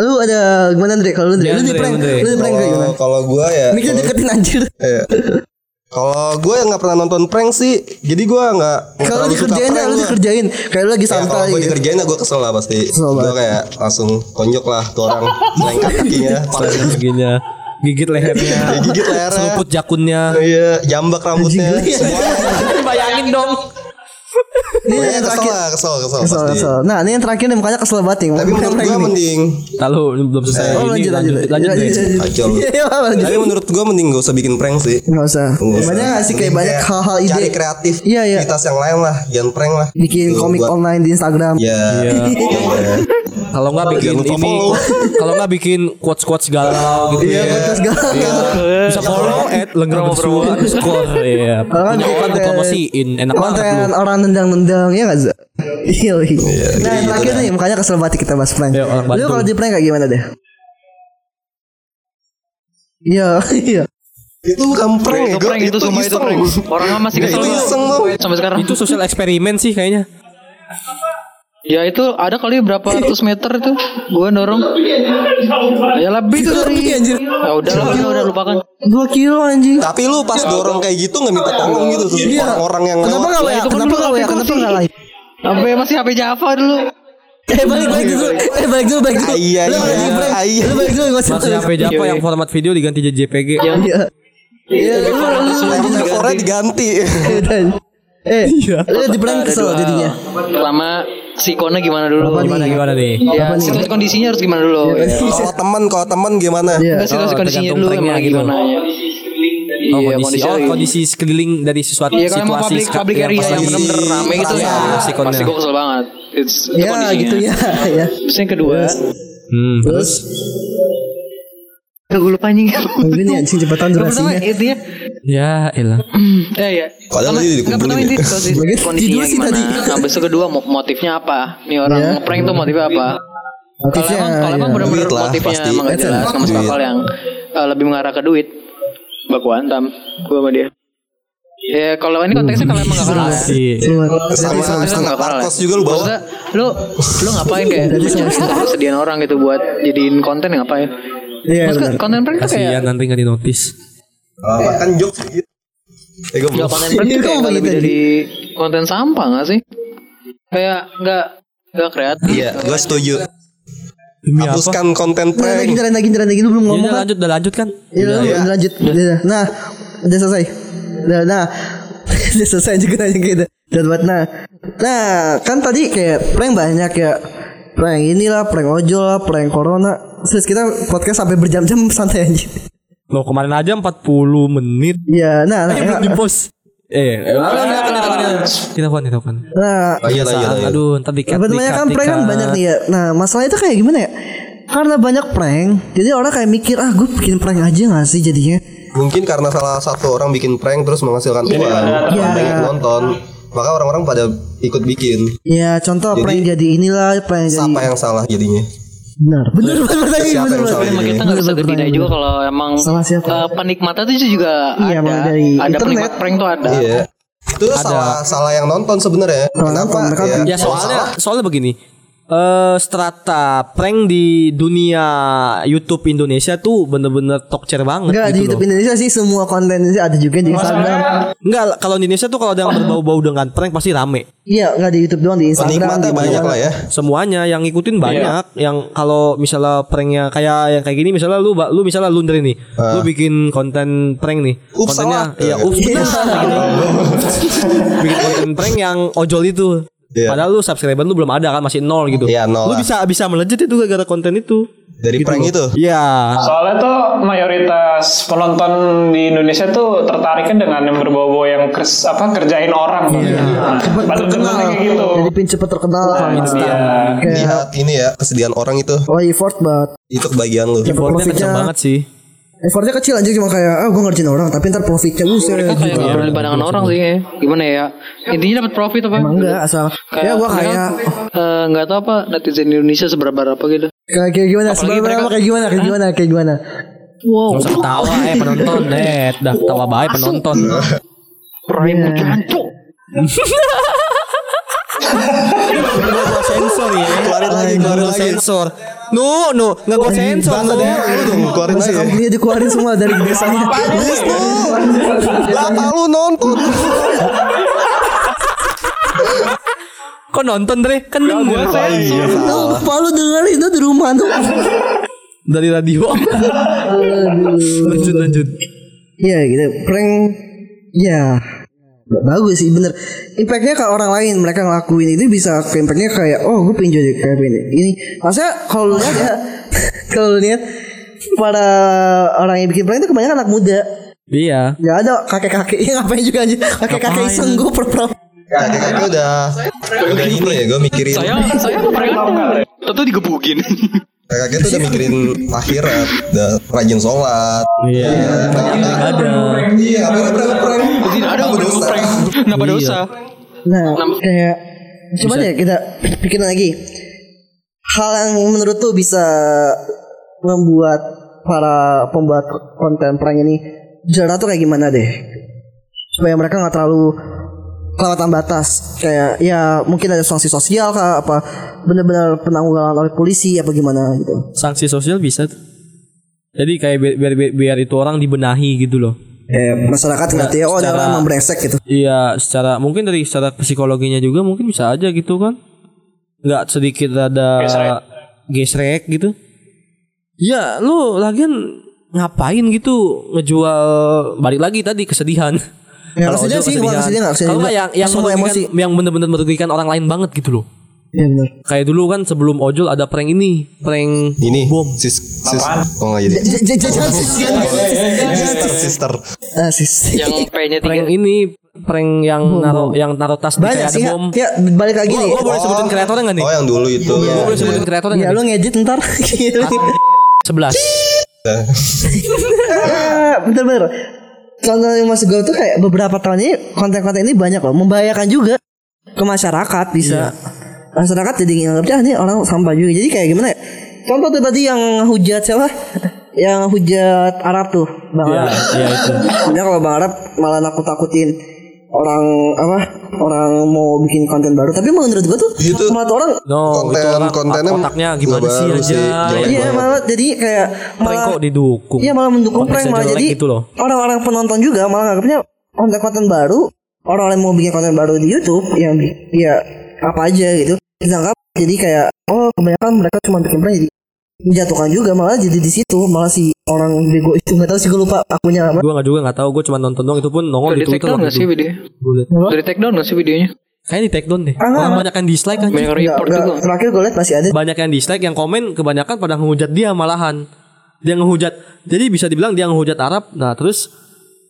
S1: lu ada gimana Andre? Kalau lu Andre, lu di
S2: Andre,
S1: prank, lu di prank kayak gimana?
S4: Kalau kalau gua ya.
S1: Mikir deketin anjir.
S4: Iya. Kalau gue yang nggak pernah nonton prank sih, jadi gue nggak.
S1: Kalau dikerjain ya, lu
S4: gua.
S1: dikerjain. Kayak lu lagi
S4: Ya, kalau
S1: santai.
S4: gue
S1: gitu.
S4: dikerjain ya gue kesel lah pasti. Gue kayak langsung tonjok lah tuh orang lengkap kakinya,
S2: Giginya gigit lehernya
S4: digigit lehernya.
S2: seruput jakunnya
S4: Iya, jambak rambutnya. Semua.
S2: bayangin dong
S1: Ini yang terakhir.
S4: lah, kesel, kesel,
S1: Kesel, kesel. Nah, ini yang terakhir nih mukanya kesel banget nih.
S4: Tapi menurut gue mending
S2: lalu belum selesai
S1: Oh,
S2: ini
S1: lanjut, lanjut,
S2: lanjut lanjut,
S1: lanjut,
S2: Dre.
S1: lanjut.
S4: Kacau lu.
S1: Iya, iya.
S4: Tapi menurut gue mending gak usah bikin prank sih.
S1: Nggak usah. Banyak nggak sih kayak banyak hal-hal ide.
S4: Cari kreatif.
S1: Iya, iya.
S4: Aktivitas yang lain lah, jangan prank lah.
S1: Bikin
S4: Tuh,
S1: komik online di Instagram.
S4: Ya.
S2: Iya.
S4: Iya.
S2: kalau nggak bikin ini kalau nggak bikin quotes quotes galau gitu
S1: Iya,
S2: ya
S1: podcast galau.
S2: bisa follow at lenggara bersua underscore iya
S1: Kalau nggak bikin
S2: dipromosiin enak banget
S1: Konten orang nendang-nendang ya nggak Za? Iya. iya. Nah, yang terakhir nih makanya kesel banget kita bahas prank.
S2: Ya,
S1: Lu kalau di prank kayak gimana deh? Iya, iya.
S4: Itu bukan prank ya,
S3: Itu prank itu semua itu
S4: iseng.
S3: prank. Orang masih kesel
S4: Itu
S2: itu sosial eksperimen sih kayaknya
S3: Ya itu ada kali berapa ratus meter itu gua dorong. Ya lebih itu dari.
S1: Anjir.
S3: Ya udah lah, udah, udah lupakan.
S1: 2 kilo anjing.
S4: Tapi lu pas dorong kayak gitu nggak minta tolong gitu tuh orang-orang yang
S1: Kenapa enggak
S3: Ya,
S1: Kenapa
S3: dulu
S1: enggak ya?
S3: HP
S1: Kenapa enggak live?
S3: Sampai masih HP Java dulu.
S1: Eh balik balik dulu. Eh balik dulu balik dulu.
S4: Iya,
S1: Lu
S4: iya, iya.
S1: Lu balik dulu gua
S2: Masih HP Java yang format video diganti jadi JPG.
S1: Iya. Iya, lu
S4: Yang teleponnya diganti.
S1: Eh, lu di prank kesel jadinya.
S3: Pertama si Kona gimana dulu?
S1: Apa nih?
S2: Gimana gimana nih?
S3: Ya, situasi kondisinya harus gimana dulu?
S4: Kalau teman, kalau teman gimana?
S1: Iya.
S3: Enggak situasi
S2: Oh,
S3: kondisinya dulu emang
S2: gitu.
S3: gimana ya.
S2: Oh,
S3: Iya,
S2: kondisi,
S3: kondisi
S2: oh, kondisi sekeliling dari sesuatu
S3: Iya
S2: situasi
S3: public public
S2: yang
S3: area yang
S2: lagi-
S3: benar-benar rame gitu
S2: Iya,
S3: ya. Pasti gue kesel banget. It's, itu
S1: Ya
S3: kondisinya.
S1: gitu ya. Ya.
S3: Terus yang kedua,
S2: Hmm,
S1: Terus
S3: gue lupa anjing.
S1: Mungkin nih anjing cepetan
S3: Yang pertama
S1: durasinya.
S3: Ya.
S2: ya elah.
S3: Ya ya.
S4: Padahal
S3: Pertama-
S4: tadi
S3: pertama
S4: dikumpulin
S3: ini
S4: ya.
S3: situasi-
S1: Bagian
S3: kondisinya
S1: sih
S3: gimana.
S1: tadi.
S3: Nah, besok kedua mo- motifnya apa? Nih orang
S1: Iya.
S3: ngeprank tuh motifnya apa? Kalau
S1: Motifnya,
S3: emang kalau emang
S1: iya.
S3: benar-benar motifnya
S4: pasti.
S3: emang gak jelas
S4: Duit.
S3: akal yang eh, lebih mengarah ke duit, baku hantam gue sama dia. Ya kalau ini konteksnya kalau emang gak kalah ya.
S2: Iya.
S4: Sama
S3: Itu
S4: setengah
S3: nggak kalah.
S4: parkos juga lu bawa.
S3: Lu lu ngapain kayak kesedihan orang gitu buat jadiin konten ngapain?
S1: Iya
S3: konten prank tuh
S2: Kasihan
S3: kayak
S2: nanti nggak
S4: Ah, kan jokes gitu. Eh, gue
S3: ya
S4: belum.
S3: konten prank tuh
S1: Iya,
S3: kayak lebih dari konten sampah gak sih? Kayak nggak nggak kreatif.
S4: Iya, gue setuju.
S2: Demi apa?
S4: Hapuskan konten
S1: Nah, lagi
S4: prank.
S1: jalan lagi jalan lagi lu belum
S2: Ya
S1: ngomong
S2: udah
S1: kan?
S2: lanjut, udah lanjut kan?
S1: Iya, lu
S4: Iya.
S1: lanjut. Udah. Nah, udah selesai. Udah, nah, udah selesai juga nanya gitu. Dan buat nah, nah kan tadi kayak prank banyak ya. Prank inilah, prank ojol lah, prank corona. Terus kita podcast sampai berjam-jam santai aja.
S2: Lo kemarin aja 40 menit.
S1: Iya, nah, nah,
S2: Belum di post. Eh, eh, kita kan, kita kan.
S1: nah,
S4: Oh, iya, iya, lah, iya.
S2: Aduh, ntar dikat,
S1: Apa namanya
S2: dikat,
S1: kan prank kan banyak nih ya. Nah masalah itu kayak gimana ya? Karena banyak prank, jadi orang kayak mikir ah gue bikin prank aja gak sih jadinya?
S4: Mungkin karena salah satu orang bikin prank terus menghasilkan uang,
S1: Iya.
S4: banyak nonton, maka orang-orang pada ikut bikin.
S1: Ya contoh
S4: Jadi-
S1: prank jadi inilah prank jadi
S4: Siapa yang salah jadinya?
S1: Benar benar benar tadi benar benar.
S3: Kita nggak bisa bertindak juga kalau emang
S1: Salah siapa?
S3: eh, penikmatnya tuh juga
S1: Iya,
S3: ada.
S1: dari
S3: ada
S1: internet.
S3: penikmat prank tuh ada.
S4: Iya. Itu salah salah yang nonton sebenarnya. Kenapa? Ya,
S2: Ya soalnya soalnya begini. Eh strata prank di dunia YouTube Indonesia tuh bener-bener top chair banget
S1: Enggak di
S2: gitu
S1: YouTube
S2: loh.
S1: Indonesia sih semua konten sih ada juga di Instagram.
S2: Enggak, kalau di Indonesia tuh kalau ada yang berbau-bau dengan prank pasti rame.
S1: Iya, enggak di YouTube doang di Instagram.
S4: penikmatnya
S1: di
S4: banyak
S1: mana-mana.
S4: lah ya.
S2: Semuanya yang ngikutin banyak. Yang kalau misalnya pranknya kayak yang kayak gini, misalnya lu lu misalnya lu Ndre nih, lu bikin konten prank nih,
S4: Ups,
S2: kontennya
S4: salah.
S2: iya ups benar gitu. bikin konten prank yang ojol itu.
S4: Iya.
S2: Padahal lu subscriber lu belum ada kan masih nol gitu.
S4: Iya, nol
S2: Lu
S4: lah.
S2: bisa bisa melejit itu gara-gara konten itu.
S4: Dari prank itu.
S2: Iya.
S5: Soalnya tuh mayoritas penonton di Indonesia tuh tertariknya dengan yang berbau-bau yang kers, apa kerjain orang. Iya. Pada
S1: Terkenal.
S5: kayak gitu.
S1: Jadi pin cepet terkenal kan.
S5: Iya.
S1: Kayak
S4: Lihat ini ya kesedihan orang itu.
S1: oh effort banget.
S4: Itu kebagian lu.
S2: Effortnya kenceng
S1: Profitnya-
S2: banget sih.
S1: Effortnya kecil aja cuma kayak ah gue ngerjain orang tapi ntar profitnya
S3: Mereka kayak
S1: gitu.
S3: nggak peduli pandangan orang sih ya. Gimana ya? Intinya dapat profit apa?
S1: Emang enggak asal ya gue kayak
S3: eh, nggak tahu apa netizen Indonesia seberapa berapa gitu.
S1: kayak kayak gimana seberapa
S3: mereka-
S1: kayak gimana kayak gimana kayak gimana
S3: Wow.
S2: Gak usah ketawa eh penonton eh dah ketawa baik penonton.
S3: Prime jancuk.
S2: Nggak gua sensor ya.
S4: Keluarin lagi, keluarin lagi.
S2: sensor. Nu, nu, nggak gua sensor nu.
S4: Itu dong, keluarin lagi.
S1: company dikeluarin semua dari desanya
S4: Bapak lu nonton.
S2: Kok nonton Dre? Kan denger
S4: Iya,
S1: Tahu
S4: salah.
S1: kepala lu dengerin itu di rumah tuh
S2: dari radio. lanjut lanjut.
S1: Iya gitu prank ya bagus sih bener. Impactnya ke orang lain mereka ngelakuin itu bisa ke impactnya kayak oh gue pengen jadi kayak ini ini maksudnya kalau lu lihat ya kalau lu lihat para orang yang bikin prank itu kebanyakan anak muda.
S2: Iya.
S1: Gak ada kakek-kakek yang ngapain juga aja kakek-kakek iseng gue pernah
S4: Kakek-kakek udah udah ini ya gue mikirin.
S3: Saya saya apa pernah Tentu digebukin.
S4: Kakek tuh udah mikirin akhirat, udah rajin sholat.
S2: Iya. Ada.
S4: Iya, apa berapa prank?
S3: Tidak ada
S4: dosa?
S3: Kenapa dosa?
S1: Nah, kayak coba deh kita pikirin lagi. Hal yang menurut tuh bisa membuat para pembuat konten prank ini jarak tuh kayak gimana deh? Supaya mereka nggak terlalu kelewatan batas kayak ya mungkin ada sanksi sosial kah apa benar-benar penanggulangan oleh polisi apa gimana gitu
S2: Sanksi sosial bisa tuh. Jadi kayak biar, biar, biar, biar itu orang dibenahi gitu loh.
S1: eh, masyarakat ngerti ya oh
S2: secara-
S1: orang emang brengsek gitu
S2: Iya, secara mungkin dari secara psikologinya juga mungkin bisa aja gitu kan. Nggak sedikit ada
S5: Gesrek.
S2: gesrek gitu. Ya, lu lagian ngapain gitu ngejual balik lagi tadi kesedihan.
S1: Ya,
S2: Kalau
S1: kesedihan
S2: ojol
S1: sih, kesedihan, nggak kesedihan
S2: Kalau yang yang
S1: Semua emosi.
S2: yang bener-bener merugikan orang lain banget gitu loh.
S1: Iya benar.
S2: Kayak dulu kan sebelum ojol ada prank ini, prank
S4: Ini
S2: bom.
S4: sis sis oh nggak jadi.
S1: Jangan sis
S4: Sister sister.
S1: Ah, sis.
S3: Yang P-nya tiga.
S2: Prank ini prank yang naro yang naruh tas di
S1: Banyak
S2: kayak ada
S1: sih ya.
S2: bom.
S1: Ya balik lagi nih.
S2: Gua boleh sebutin kreatornya nggak nih?
S4: Oh yang dulu itu.
S2: Gua boleh sebutin kreatornya
S1: Ya
S2: nggak
S1: lu
S2: nih?
S1: ngedit ntar.
S2: Sebelas.
S1: Ah, Contoh yang masih gue tuh kayak beberapa tahun ini konten-konten ini banyak loh membahayakan juga ke masyarakat bisa. Masyarakat jadi nganggap "Ah, nih orang sampah juga. Jadi kayak gimana ya? Contoh tuh tadi yang hujat siapa? Yang hujat Arab tuh, Bang
S2: Iya,
S1: Arab.
S2: iya itu.
S1: Kalau Bang Arab malah nakut-takutin orang apa? Orang mau bikin konten baru. Tapi menurut gua tuh
S4: Itu-
S1: malah tuh orang
S2: No, itu
S4: Konten-
S2: orang
S4: kontennya
S2: otaknya gimana sih aja.
S4: sih, jelek
S1: Iya
S4: banget.
S1: malah jadi kayak malah
S2: kok didukung.
S1: Iya malah mendukung prank malah jadi
S2: gitu loh.
S1: orang-orang penonton juga malah nganggapnya konten-konten baru orang-orang mau bikin konten baru di YouTube yang ya apa aja gitu dianggap jadi kayak oh kebanyakan mereka cuma bikin prank jadi menjatuhkan juga malah jadi di situ malah si orang bego itu nggak tahu sih gue lupa akunya apa
S2: Gue nggak juga nggak tahu. Gue cuma nonton doang. Itu pun nongol di Twitter
S3: nggak sih video? Di take down nggak sih videonya?
S2: Kayaknya di take down deh.
S1: Ah,
S2: Orang banyak yang dislike kan.
S3: Banyak report
S1: nggak,
S3: juga.
S1: terakhir gue liat masih ada
S2: Banyak yang dislike, yang komen kebanyakan pada ngehujat dia malahan. Dia ngehujat. Jadi bisa dibilang dia ngehujat Arab. Nah terus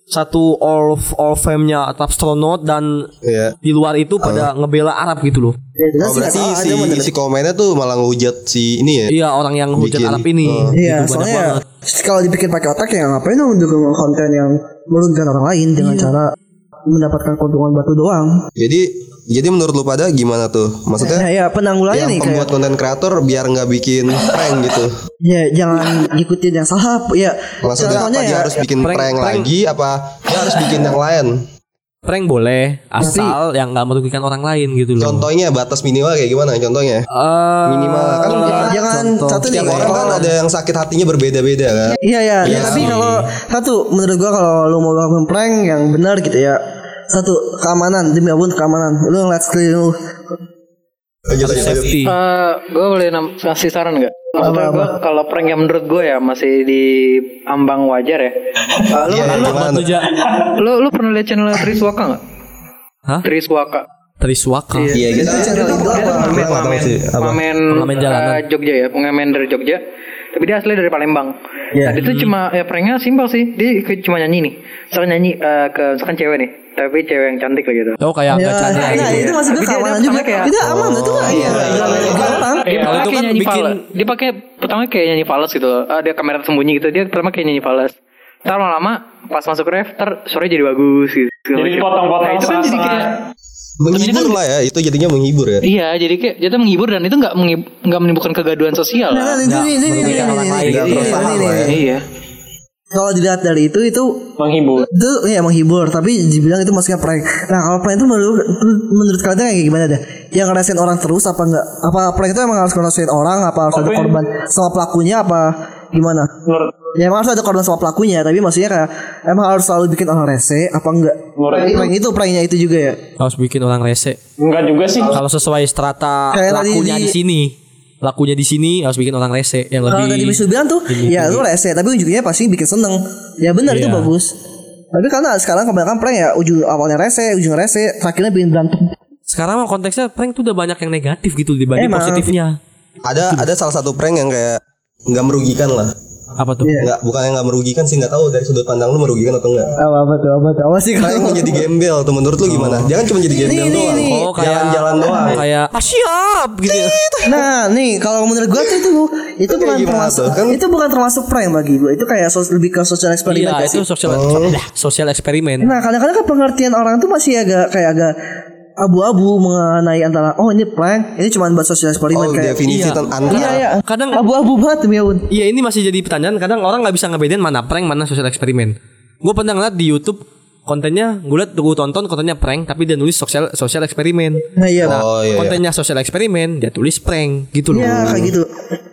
S2: satu all all fame-nya Astronaut dan
S4: Iya.
S2: di luar itu pada ngebela Arab gitu loh.
S1: ya, jelas
S4: Oh berarti
S1: tahu
S4: si si komennya tuh malah ngehujat si ini ya.
S2: Iya orang yang hujat
S4: Bikin.
S2: Arab ini.
S4: Oh.
S1: Iya,
S2: Gitu,
S1: soalnya kalau dipikir pakai otak ya ngapain dong mendukung konten yang merugikan orang lain dengan
S2: Iya.
S1: cara mendapatkan keuntungan batu doang.
S4: Jadi jadi menurut lu pada gimana tuh? Maksudnya
S1: ya penanggulannya
S4: yang
S1: nih kayak
S4: pembuat konten kreator biar nggak bikin prank gitu.
S1: Ya jangan ikutin yang salah ya.
S4: Maksudnya apa
S1: contohnya
S4: dia
S1: ya,
S4: harus bikin
S2: prank-
S4: prank,
S2: prank.
S4: lagi apa dia harus bikin yang lain?
S2: Prank boleh asal yang nggak merugikan orang lain gitu loh.
S4: Contohnya batas minimal kayak gimana contohnya?
S2: Eh,
S4: Minimal kan
S1: jangan, jangan satu nih
S4: orang kan ada yang sakit hatinya berbeda-beda kan.
S1: Iya ya, ya,
S4: Iya
S1: tapi kalau satu menurut gua kalau lu mau melakukan prank yang benar gitu ya. Satu keamanan demi apa pun keamanan. Lu ngeliat sekeliling lu.
S2: Safety.
S3: Eh, gue boleh nam- kasih saran nggak? Maksudnya gue kalau prank yang menurut gue ya masih di ambang wajar ya. Eh, lu,
S4: Iya,
S3: lu,
S2: Ja.
S3: lu, lu pernah lihat channel Triswaka nggak?
S2: Hah?
S3: Triswaka.
S2: Triswaka.
S4: Iya gitu.
S1: channel
S3: tuh
S1: apa?
S3: pengamen, pengamen, Pengamen
S2: jalanan.
S3: eh, Jogja ya, pengamen dari Jogja. Tapi dia asli dari Palembang.
S1: Iya.
S3: Nah, dia tuh cuma ya pranknya simpel sih. Dia cuma nyanyi nih. Misalkan nyanyi eh, ke misalkan cewek nih, tapi cewek yang cantik lah gitu.
S2: Oh kayak
S1: Ya,
S2: nggak canda
S1: nah,
S2: gitu.
S1: itu masih
S3: dia-
S1: keamanan juga.
S3: kayak-
S1: Itu aman itu nggak iya. nggak merugikan orang.
S3: Dia
S2: Kalau itu
S3: pakai
S2: kan
S3: nyanyi
S2: bikin-
S3: fals. Dia pakai pertama kayak nyanyi fals gitu. Ada kamera tersembunyi gitu. Dia pertama kayak nyanyi fals. Ntar lama-lama pas masuk ref, ntar suaranya jadi bagus gitu.
S5: Jadi potong-potong
S3: Nah, itu kan jadi kayak
S4: Menghibur lah ya, itu jadinya menghibur ya.
S3: Iya, jadi kayak tuh menghibur dan itu nggak nggak menimbulkan kegaduhan sosial
S1: Nah,
S3: lah.
S1: ini ini ini
S4: ya.
S3: Iya.
S1: Kalau dilihat dari itu itu
S5: menghibur.
S1: itu ya menghibur tapi dibilang itu maksudnya prank. Nah kalau prank itu menurut menurut kalian kayak gimana deh? Yang ngerasain orang terus apa enggak? Apa prank itu emang harus ngerasain orang? Apa harus ada korban sama pelakunya? Apa gimana?
S5: Menurut
S1: Ya emang harus ada korban sama pelakunya tapi maksudnya kayak emang harus selalu bikin orang rese apa enggak?
S5: Menurut
S1: Prank itu pranknya itu juga ya.
S2: Harus bikin orang rese.
S5: enggak juga sih.
S2: Kalau sesuai strata
S1: Kayak
S2: lakunya
S1: di-
S2: di sini, lakunya di sini harus bikin orang rese yang
S1: Kalau
S2: lebih.
S1: tadi Bisu bilang tuh ya lu rese tapi ujungnya pasti bikin seneng. Ya benar itu
S2: Iya.
S1: bagus. Tapi karena sekarang kebanyakan prank ya ujung awalnya rese, ujung rese, terakhirnya bikin berantem.
S2: Sekarang mah konteksnya prank tuh udah banyak yang negatif gitu dibanding
S1: Emang.
S2: positifnya.
S4: Ada ada salah satu prank yang kayak nggak merugikan lah.
S2: Apa tuh?
S1: Iya.
S4: Nggak bukan yang nggak merugikan sih nggak tahu dari sudut pandang lu merugikan atau enggak.
S1: Apa apa tuh apa tuh? Apa sih kalau
S4: menjadi gembel tuh menurut lu gimana? Jangan cuma jadi gembel doang.
S1: nih.
S2: Oh kayak
S4: Jalan-jalan doang.
S2: Kayak ah, siap gitu.
S1: Nah, nih kalau menurut gua tuh itu itu bukan termasuk?
S4: Kan-
S1: itu bukan termasuk prank bagi gua. Itu kayak sos, lebih ke sosial eksperimen
S2: Iya
S1: ya
S2: itu sosial Dah, sosial eksperimen.
S1: Nah, kadang-kadang kan pengertian orang tuh masih agak kayak agak abu-abu mengenai antara oh ini prank, ini cuma buat sosial eksperimen
S4: Oh,
S1: kayak
S4: definisi
S2: iya.
S4: tentang antara.
S1: Iya, iya.
S2: Kadang-
S1: abu-abu banget demi ampun.
S2: Iya ini masih jadi pertanyaan. Kadang orang nggak bisa ngebedain mana prank mana sosial eksperimen. Gue pernah ngeliat di YouTube kontennya gue liat gue tonton kontennya prank tapi dia nulis sosial sosial eksperimen.
S1: Nah iya.
S2: Nah,
S4: Oh, iya, iya.
S2: kontennya sosial eksperimen dia tulis prank gitu loh.
S1: Iya kayak gitu.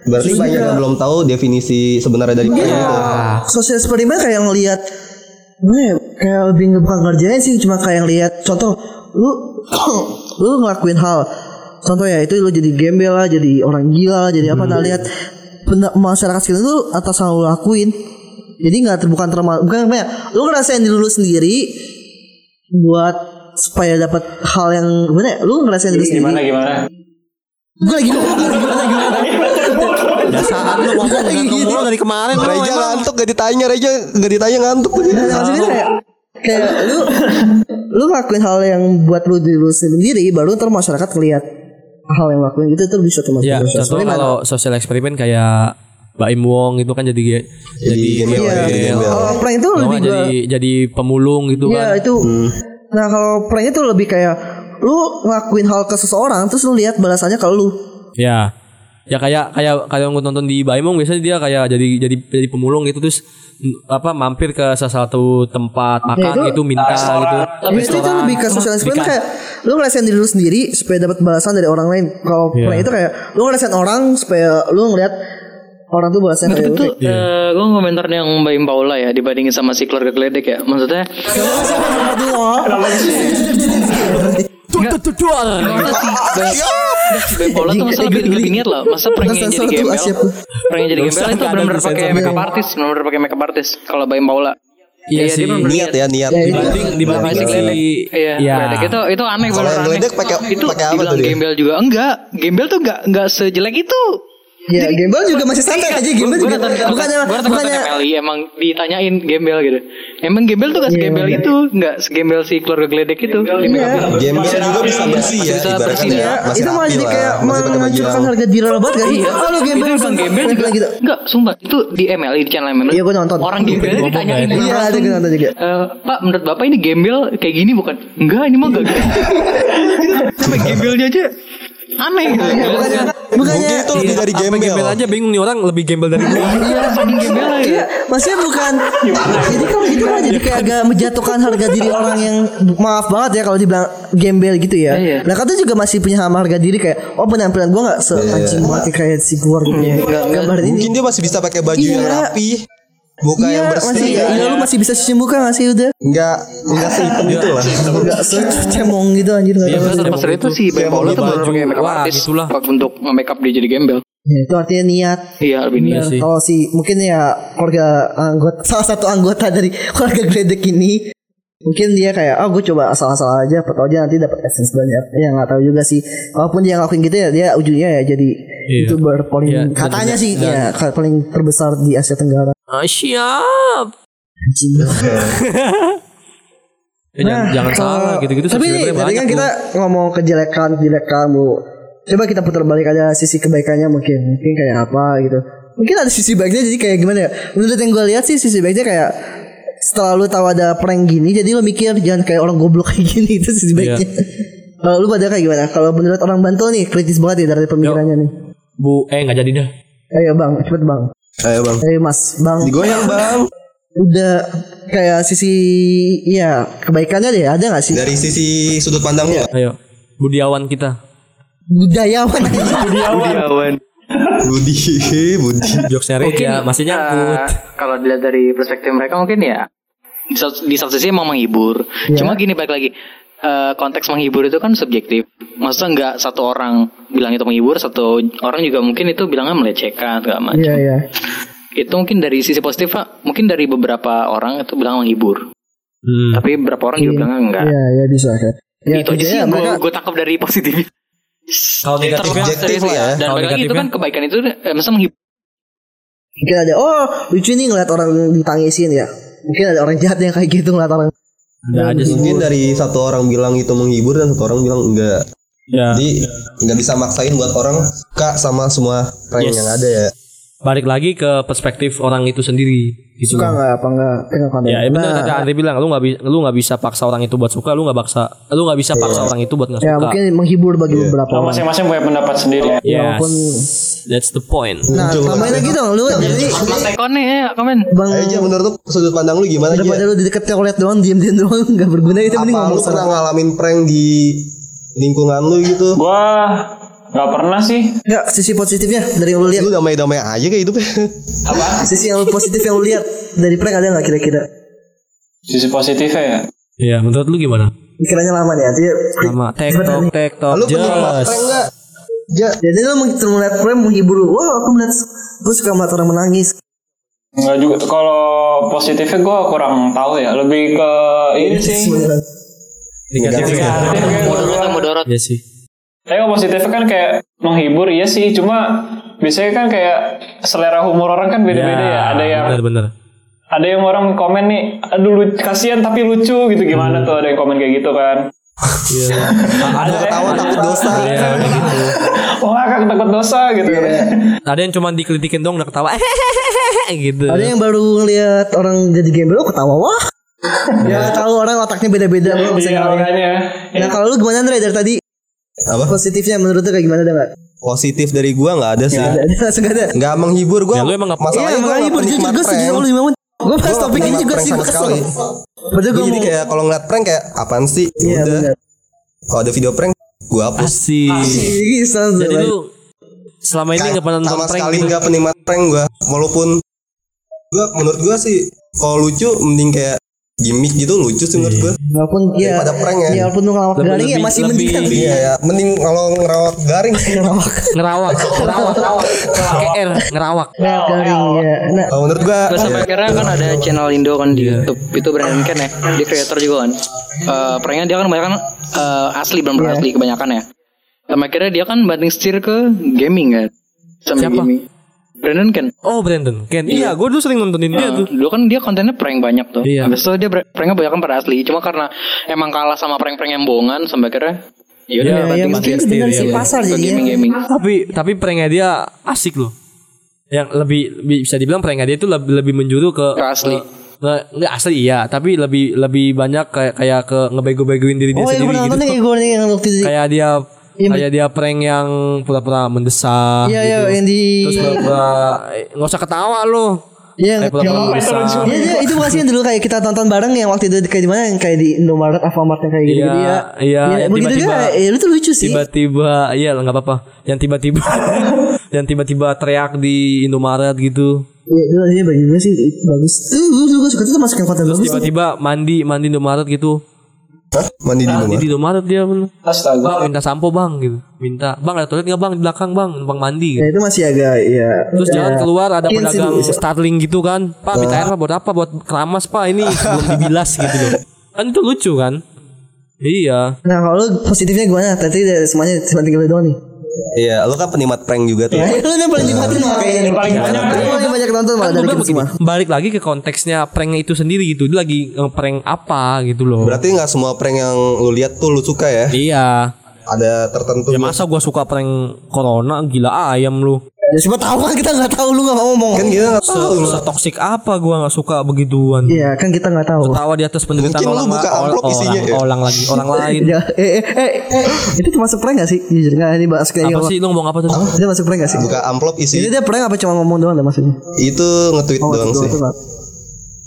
S4: Berarti banyak yang belum tahu definisi sebenarnya dari prank itu.
S1: Sosial eksperimen kayak ngelihat gimana ya, kayak lebih bukan ngerjain sih cuma kayak ngelihat contoh lu lu ngelakuin hal contoh ya itu lu jadi gembel lah jadi orang gila lah, jadi apa nah lihat masyarakat sekitar itu atas hal lu lakuin. Jadi nggak terbuka terma bukan apa ya lu ngerasain diri lu sendiri buat supaya dapat hal yang gimana ya lu ngerasain diri sendiri.
S5: Gimana? Gimana?
S1: gue lagi ngomong gimana? Gimana?
S2: Dasar lu ngomong dari kemarin
S4: Reja ngantuk gak ditanya Reja gak ditanya ngantuk.
S1: Nah, kayak lu lu ngelakuin hal yang buat lu diri lu sendiri baru ntar masyarakat ngeliat hal yang lakuin itu tuh bisa termasuk
S2: Ya,
S1: sosial
S2: contoh kalau sosial eksperimen kayak Baim Wong itu kan jadi jadi.
S1: Iya,
S4: jadi gembel.
S1: kalau prank itu lebih gua
S2: jadi jadi pemulung gitu
S1: Iya
S2: kan.
S1: itu Nah kalau prank itu lebih kayak Lu ngelakuin hal ke seseorang Terus lu lihat balasannya ke lu
S2: Ya. Ya kayak kayak kayak yang gue nonton di Baimong biasanya dia kayak jadi jadi jadi pemulung gitu terus mm, apa mampir ke salah satu tempat makan
S1: itu-
S2: gitu minta gitu.
S1: Tapi itu, itu lebih ke sosial eksperimen kayak Lu ngerasain diri lu sendiri Supaya dapat balasan dari orang lain Kalau
S2: Iya.
S1: prank itu kayak Lu ngerasain orang Supaya lu ngeliat Orang tuh balasannya
S3: Nah,
S1: kayak
S3: tapi
S1: lu
S3: tuh eh, gue komentarnya yang Mbak Im Paula ya dibandingin sama si keluarga geledek ya. Maksudnya Mbak Im Paula tuh masa lebih, lebih niat lah. Masa pengen
S1: Sensor
S3: jadi
S1: tuh
S3: gembel.
S1: tuh.
S3: Pengen jadi gembel itu benar-benar pakai makeup artist, benar-benar pakai makeup artist. Kalau Mbak Im Paula.
S2: Iya
S3: dia
S2: sih.
S4: Niat ya niat.
S1: Ya, itu.
S2: Dibanding dibanding si
S3: Iya,
S2: ya.
S3: itu itu aneh
S4: Kalau
S3: aneh.
S4: pakai
S3: itu
S4: pakai apa tuh
S3: gembel juga enggak. Gembel tuh enggak enggak sejelek itu.
S1: Ya gembel juga masih santai aja Gembel juga Bukannya
S3: gue nonton
S1: Bukannya
S3: konten Meli emang ditanyain gembel gitu. Emang gembel tuh gak segembel
S1: Iya.
S3: itu, gak segembel si keluarga geledek itu.
S1: Iya.
S3: makeup.
S4: Gembel juga bisa bersih ya
S3: Bisa bersih,
S4: ya.
S3: ya.
S4: Masih
S1: itu
S4: rapi
S1: jadi kayak
S4: masih
S1: menghancurkan harga diri lo banget gak sih?
S3: Iya.
S1: Oh lu gembel
S3: itu bang gembel juga
S1: gitu.
S3: Enggak, sumpah itu di ML di channel ML.
S1: Iya, gua nonton.
S3: Orang gembel ditanyain
S1: Iya ada gue nonton juga.
S3: "Eh, Pak, menurut Bapak ini gembel kayak gini bukan? Enggak, ini mah enggak. Sampai gembelnya aja aneh gitu.
S1: Iya, Bukannya
S4: Mungkin
S1: Bukannya
S4: itu lebih dari
S2: Sampai
S4: gembel.
S2: gembel aja bingung nih orang lebih gembel dari gua.
S3: Iya, saking gembel ya.
S1: Iya, maksudnya bukan. Jadi kalau gitu kan jadi kayak agak menjatuhkan harga diri orang yang maaf banget ya kalau dibilang gembel gitu ya.
S3: Iya.
S1: Nah kan tuh juga masih punya sama harga diri kayak oh penampilan gue nggak se anjing banget kayak si Guar gitu. Gambar ini.
S4: Mungkin dia masih bisa pakai baju yang
S1: Iya.
S4: rapi. Muka
S1: Iya
S4: yang bersih.
S1: masih iya lu masih bisa cuci muka gak sih udah?
S4: Enggak enggak sehitam itu lah.
S1: Enggak secemong gitu anjir nggak tahu.
S3: Pas pasar itu sih Bang Paula tuh benar pakai makeup artist
S2: gitulah.
S3: untuk make-up dia jadi gembel.
S1: Ya, itu artinya niat.
S3: Iya, lebih niat.
S2: sih.
S1: Kalau si mungkin ya keluarga anggota salah satu anggota dari keluarga Gledek ini mungkin dia kayak oh gue coba asal-asal aja apa aja nanti dapat essence banyak ya nggak tahu juga sih walaupun dia ngelakuin gitu ya dia ujungnya ya jadi
S2: Iya.
S1: youtuber paling
S2: Iya,
S1: katanya
S2: dan-
S1: sih
S2: dan-
S1: ya paling terbesar di Asia Tenggara
S2: Ah, siap. Ya, jangan, jangan
S1: kalau-
S2: salah gitu-gitu
S1: Nah, tapi tadi kan kita
S2: tuh.
S1: ngomong kejelekan kejelekan bu. Coba kita putar balik aja sisi kebaikannya mungkin mungkin kayak apa gitu. Mungkin ada sisi baiknya jadi kayak gimana ya? Menurut yang gue lihat sih sisi baiknya kayak setelah lu tahu ada prank gini jadi lu mikir jangan kayak orang goblok kayak gini. Itu sisi baiknya. Kalau lu pada kayak gimana? Kalau menurut orang Bantul nih kritis banget ya dari pemikirannya nih.
S2: Bu, eh nggak jadi dah.
S1: ayo bang. Cepet bang
S4: Ayo bang.
S1: ayo mas bang
S4: Digoyang bang.
S1: udah kayak sisi iya kebaikannya deh ada gak sih
S4: Dari sisi sudut pandang lu.
S2: Ayo, budiawan kita.
S1: budayawan aja
S3: Budiawan.
S4: Budi, Budi.
S2: Jokesnya Reja masih nyangkut.
S3: Eh, kalau dilihat dari perspektif mereka mungkin ya di satu, sisi emang menghibur.
S1: Iya.
S3: Cuma gini balik lagi eh, konteks menghibur itu kan subjektif. Maksudnya nggak satu orang bilang itu menghibur, satu orang juga mungkin itu bilangnya melecehkan segala macam.
S1: iya iya
S3: Itu mungkin dari sisi positif Pak. Mungkin dari beberapa orang itu bilang menghibur.
S2: Hmm.
S3: Tapi beberapa orang juga bilangnya enggak.
S1: Iya, iya bisa kan. Ya,
S3: itu aja sih
S1: kerjanya
S3: gue
S1: mereka
S3: gue tangkap dari positif.
S2: Kalau
S3: dari
S4: objektif ya.
S3: Dan lagi itu kan kebaikan itu eh, masa menghibur
S1: mungkin ada oh lucu nih ngeliat orang ditangisin ya. Mungkin ada orang jahat yang kayak gitu ngeliat orang.
S2: Ada aja sih.
S4: Mungkin dari satu orang bilang itu menghibur dan satu orang bilang enggak.
S2: Ya,
S4: Jadi nggak bisa maksain buat orang suka sama semua prank
S2: Yes.
S4: yang ada ya.
S2: balik lagi ke perspektif orang itu sendiri. Gitu
S1: Suka
S2: loh.
S1: nggak apa nggak tengok konten.
S2: Ya, ya benar
S1: Nah,
S2: kata Andre bilang, lu nggak bisa lu nggak bisa paksa orang itu buat suka, lu nggak paksa, lu nggak bisa paksa orang itu buat nggak
S1: ya
S2: suka.
S1: mungkin menghibur bagi beberapa
S5: Oh,
S1: orang.
S5: masing-masing punya pendapat sendiri.
S2: Yes.
S1: Walaupun
S2: That's the point.
S1: Nah, tambahin lagi dong lu jadi
S3: nih ya komen.
S1: Bang
S4: aja menurut lu sudut pandang lu gimana aja?
S1: daripada lu di deket toilet doang diem-diem doang nggak berguna itu mending
S4: Apa
S1: ngomong
S4: lu pernah ngalamin prank di lingkungan lu gitu?
S5: Gua nggak pernah sih.
S1: Enggak, sisi positifnya dari yang lu lihat.
S4: Lu damai-damai aja kayak hidupnya.
S1: Sisi yang positif yang lu lihat dari prank ada nggak kira-kira?
S5: Sisi positifnya ya.
S2: Iya, menurut lu gimana?
S1: Pikirannya lama nih, nanti
S2: Sama TikTok, TikTok,
S4: Lu
S2: just.
S4: prank enggak?
S1: Ja, jadi lu meng- melihat prank menghibur. Wah, aku melihat gue suka melihat orang menangis.
S5: Nggak juga. Kalau positifnya gue kurang tahu ya. Lebih ke ini sih.
S2: Negatif ya.
S3: Mudorot.
S2: Iya sih.
S5: Tapi kalau positifnya kan kayak menghibur iya sih. Cuma biasanya kan kayak selera humor orang kan beda-beda ya. Ada yang
S2: benar-benar.
S5: ada yang orang komen nih, aduh kasihan tapi lucu gitu gimana tuh ada yang komen kayak gitu kan.
S2: Iya.
S5: Ada
S4: Ketawa takut dosa.
S2: Iya, gitu.
S5: Oh ngakak takut dosa gitu kan.
S2: Ada yang cuma dikelitikin dong udah ketawa. gitu.
S1: Ada yang baru ngelihat orang jadi gembel lu ketawa wah. ya tahu orang otaknya beda-beda lu bisa
S5: Iya
S1: ngalamin.
S5: makanya.
S1: Nah kalau lu gimana Andre dari tadi
S4: Apa?
S1: positifnya menurut lu kayak gimana ada nggak?
S4: Positif dari gua nggak ada sih.
S1: Ada langsung gak ada.
S4: Nggak menghibur gua.
S2: Ya, lu emang nggak-
S4: masalahnya
S1: Iya
S4: gua
S1: makanya
S4: nggak
S1: gue setuju sama lu Mamun. Gue pas topik ini juga sih
S4: sama
S1: gue kesel.
S4: sekali.
S1: Padahal
S4: Gua
S1: gue
S4: jadi
S1: mau
S4: kayak kalau ngeliat prank kayak apaan sih? Ya
S1: Iya benar.
S4: Kalau ada video prank gua hapus.
S2: Asik.
S1: Sounds
S2: Jadi lu selama ini nggak pernah nonton
S4: sama
S2: prank
S4: sekali
S2: gitu?
S4: nggak penikmat prank gua walaupun gua menurut gua sih kalau lucu mending kayak gimmick gitu lucu sih menurut gua
S1: Walaupun ya
S4: Daripada prank ya.
S1: Ya walaupun lu ngelawak
S2: Lebih-
S1: garing ya
S2: lebih-
S1: masih
S2: lebih-
S1: mending kan.
S4: iya ya mending kalau ngerawat garing
S1: Ngelawak
S2: Ngerawak, ngerawak, pakai R, ngerawak.
S1: garing ya. Nah
S4: kalau menurut gua
S3: Gue sampai
S4: ya,
S3: akhirnya kan ada channel Indo kan di YouTube itu Brandon Ken ya, dia creator juga kan. Eh pranknya dia kan kebanyakan eh, asli benar asli kebanyakan ya. Sampai akhirnya dia kan banding setir ke gaming kan, sampai
S2: Siapa?
S3: gaming. Brandon Ken.
S2: Oh Brandon, Ken. Iya, gue dulu sering nontonin dia tuh.
S3: Dulu kan dia kontennya prank banyak tuh.
S2: Iya.
S3: Habis itu dia pr- pranknya banyak kan pada asli. Cuma karena emang kalah sama prank-prank yang bohongan sampai akhirnya ya udah
S1: ya, ya
S3: banding
S1: mungkin
S3: setir
S1: benar
S2: iya,
S1: sih
S2: iya.
S1: pasar
S3: ke
S1: jadi
S3: gaming-gaming.
S2: Tapi tapi pranknya dia asik loh. Yang lebih bi- bisa dibilang pranknya dia itu lebih, lebih menjuru ke
S3: Ke asli.
S2: Nggak, nggak asli iya, tapi lebih lebih banyak kayak kayak ke ngebego-begoin diri dia
S1: Oh yang
S2: sendiri gitu.
S1: nonton kayak gue nih yang waktu itu
S2: Kayak dia
S1: Iya,
S2: kayak dia prank yang pura-pura mendesak
S1: Iya iya
S2: gitu.
S1: yang di
S2: Terus pura-pura eh, nggak usah ketawa lo.
S1: Iya. Iya iya itu makasih yang dulu kayak kita tonton bareng yang waktu itu kayak di mana yang kayak di Indomaret Alfamart yang kayak gitu
S2: Iya,
S1: dia.
S2: iya,
S1: Ya, begitu kan? Ya itu lucu sih.
S2: Tiba-tiba iya lah, nggak apa-apa. Yang tiba-tiba yang tiba-tiba teriak di Indomaret gitu.
S1: Iya itu ini bagi gue sih itu bagus. Tuh gue juga suka itu masukin konten bagus.
S2: Tiba-tiba mandi mandi Indomaret gitu.
S4: Hah? mandi di
S2: Mandi
S4: rumah
S2: di Indomaret dia bener.
S5: Astaga.
S2: Bang minta sampo bang gitu. Minta bang ada toilet nggak bang di belakang bang bang mandi.
S1: Ya
S2: Gitu.
S1: itu masih agak ya.
S2: Terus jalan keluar ada pedagang
S1: bisa.
S2: Starling gitu kan. Pak minta air pak buat apa? Buat keramas pak ini belum dibilas gitu loh. Kan itu lucu kan? Iya.
S1: Nah kalau positifnya gimana? Tadi dari semuanya cuma tinggal doang nih.
S4: Iya lu kan penikmat prank juga tuh
S1: Ya, lu yang paling nikmatin mah kayaknya.
S5: Yang paling banyak
S1: Lu paling banyak nonton malah
S2: Kan
S1: dari kita semua.
S2: balik lagi ke konteksnya pranknya itu sendiri gitu. Dia lagi prank apa gitu loh.
S4: berarti nggak semua prank yang lu lihat tuh lu suka ya
S2: Iya.
S4: ada tertentu
S2: Ya masa gua suka prank corona gila ayam lu.
S1: Ya siapa tahu kan kita nggak tahu lu nggak mau ngomong.
S4: kan kita nggak tahu lu
S2: Setoksik apa gua nggak suka begituan.
S1: Iya kan kita nggak tahu.
S2: Tawa di atas penderitaan
S4: Mungkin lu
S2: orang,
S4: buka
S2: orang,
S4: amplop isinya
S2: orang,
S4: ya.
S2: orang lagi, orang lain.
S1: Ya, eh, eh, eh, eh, itu termasuk prank gak sih? Jujur nggak ini bahas kayak
S2: Apa sih lu ngomong apa tuh?
S1: Dia masuk prank gak sih?
S4: buka amplop
S1: Ini
S4: isi
S1: dia prank apa cuma ngomong doang deh maksudnya?
S4: itu nge-tweet
S1: Oh,
S4: doang
S1: itu-
S4: sih
S1: itu nggak.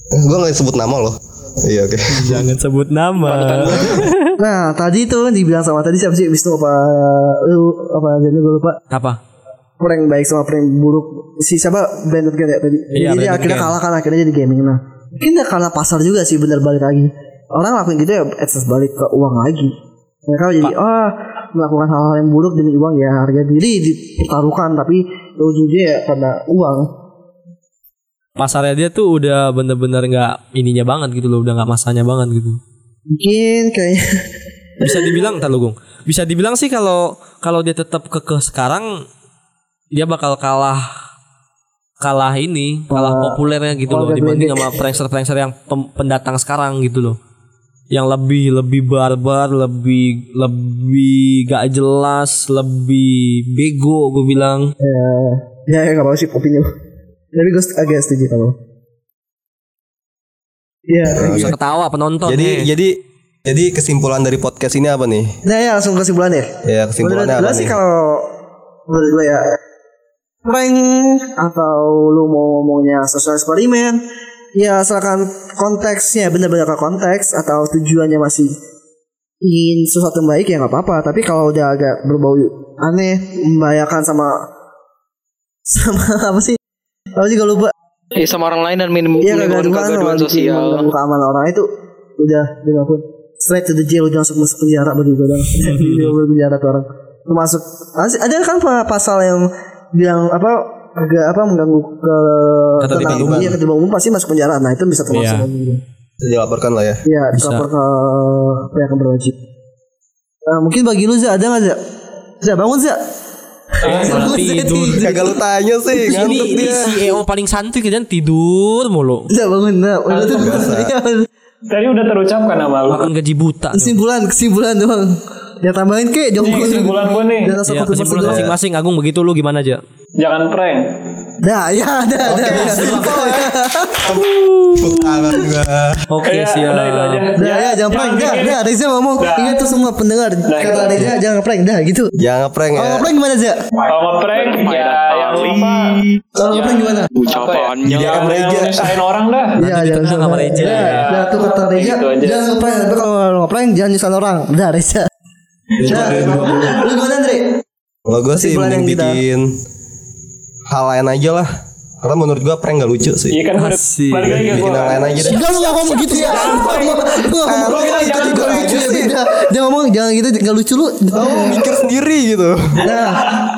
S4: gue nggak sebut nama loh iya oke
S2: Jangan sebut nama.
S1: Nah tadi tuh dibilang sama tadi siapa sih Wisnu apa lu apa jadi gue lupa
S2: apa?
S1: Prank baik sama prank buruk. Si siapa? Brandon kan ya tadi.
S2: Iya,
S1: jadi akhirnya kalah kan akhirnya jadi gaming. Nah mungkin dia karena pasar juga sih bener balik lagi. Orang lakuin gitu ya akses balik ke uang lagi. Mereka jadi ah melakukan hal-hal yang buruk demi uang. Ya harga diri dipertaruhkan tapi ujungnya ya karena uang.
S2: Pasarnya dia tuh udah bener-bener nggak ininya banget gitu loh, udah nggak masanya banget gitu.
S1: mungkin kayaknya.
S2: Bisa dibilang, Gung. Bisa dibilang sih kalau kalau dia tetap kekeh sekarang, dia bakal kalah kalah ini, kalah populernya gitu loh
S1: keluarga
S2: dibanding sama prankster-prankster yang pem- pendatang sekarang gitu loh. Yang lebih lebih barbar, lebih lebih gak jelas, lebih bego gue bilang.
S1: ya ya nggak apa sih opini lu tapi gue agak setuju kalau Iya.
S2: Bisa ketawa penonton.
S4: jadi
S2: nih.
S4: jadi jadi kesimpulan dari podcast ini apa nih
S1: Nah ya langsung kesimpulan ya.
S4: ya
S1: Menurut
S4: kesimpulannya
S1: gue
S4: apa
S1: sih kalau menurut gue ya prank atau lu mau ngomongnya sosial eksperimen ya asalkan konteksnya benar-benar ke konteks atau tujuannya masih ingin sesuatu yang baik ya nggak apa-apa. Tapi kalau udah agak berbau aneh membahayakan sama sama apa sih? Apa sih kalau lupa
S3: Ya sama orang lain dan minim menimbulkan
S1: kegaduhan
S3: sosial.
S1: mengganggu keamanan orang itu udah dilakukan straight to the jail udah masuk masuk penjara bagi gue penjara tuh orang. Termasuk ada- ada kan pa- pasal yang bilang apa agak apa mengganggu ke
S2: Ketertiban umum.
S1: iya, ketertiban umum pasti masuk penjara nah itu bisa termasuk
S2: Iya.
S1: lagi gitu.
S4: Bisa dilaporkan lah ya.
S1: Iya,
S2: Bisa.
S1: lapor ke pihak yang berwajib. Eh, mungkin bagi lu Za ada nggak Za? Za bangun Za.
S2: malah tidur.
S4: Kagak lu tanya sih,
S2: Ini, ini. CEO paling santuy kan tidur mulu.
S1: Za bangun Za. Udah tuh
S5: Tadi udah terucapkan nama lu.
S2: Makan gaji buta.
S1: kesimpulan kesimpulan doang. Ya tambahin ke
S5: Ini
S1: jongkok.
S5: kesimpulan gue nih.
S1: Langsung
S2: Ya, kesimpulan masing-masing Agung begitu lu gimana aja?
S5: Jangan prank.
S1: Dah, ya, dah, dah.
S4: Tepuk tangan gua.
S2: Oke
S5: Ya,
S2: siap.
S1: Dah, ya, jangan prank. Dah, dah, Reza ngomong.
S5: Dah.
S1: Ingat tuh semua pendengar. Kata Reza, jangan prank. Dah, gitu.
S4: Jangan ngeprank ya.
S1: Kalau ngeprank gimana, Za?
S5: Kalau ngeprank ya yang apa?
S1: Kalau ngeprank gimana?
S3: Ucapannya.
S4: Kan Reza.
S5: nyusahin orang dah.
S1: Iya,
S2: tengah sama Reza.
S1: Dah, dah, tuh kata Reza.
S5: Gitu.
S1: Jangan ngeprank. Tapi kalau ngeprank, jangan nyusahin orang. Dah, Reza. Dah. Lu gimana, Andre?
S4: Kalau gue sih mending
S1: yang kita-
S4: bikin hal lain aja lah. Karena menurut gue prank gak lucu sih.
S5: Iya kan ke
S4: Bikin
S5: gua.
S4: hal lain aja deh.
S1: Enggak lu gak ngomong gitu ya Lu gak ngomong gitu juga
S4: gitu
S1: lucu
S4: sih.
S1: Dia ngomong jangan gitu Gak lucu lu
S4: Lu mikir sendiri gitu.
S1: Nah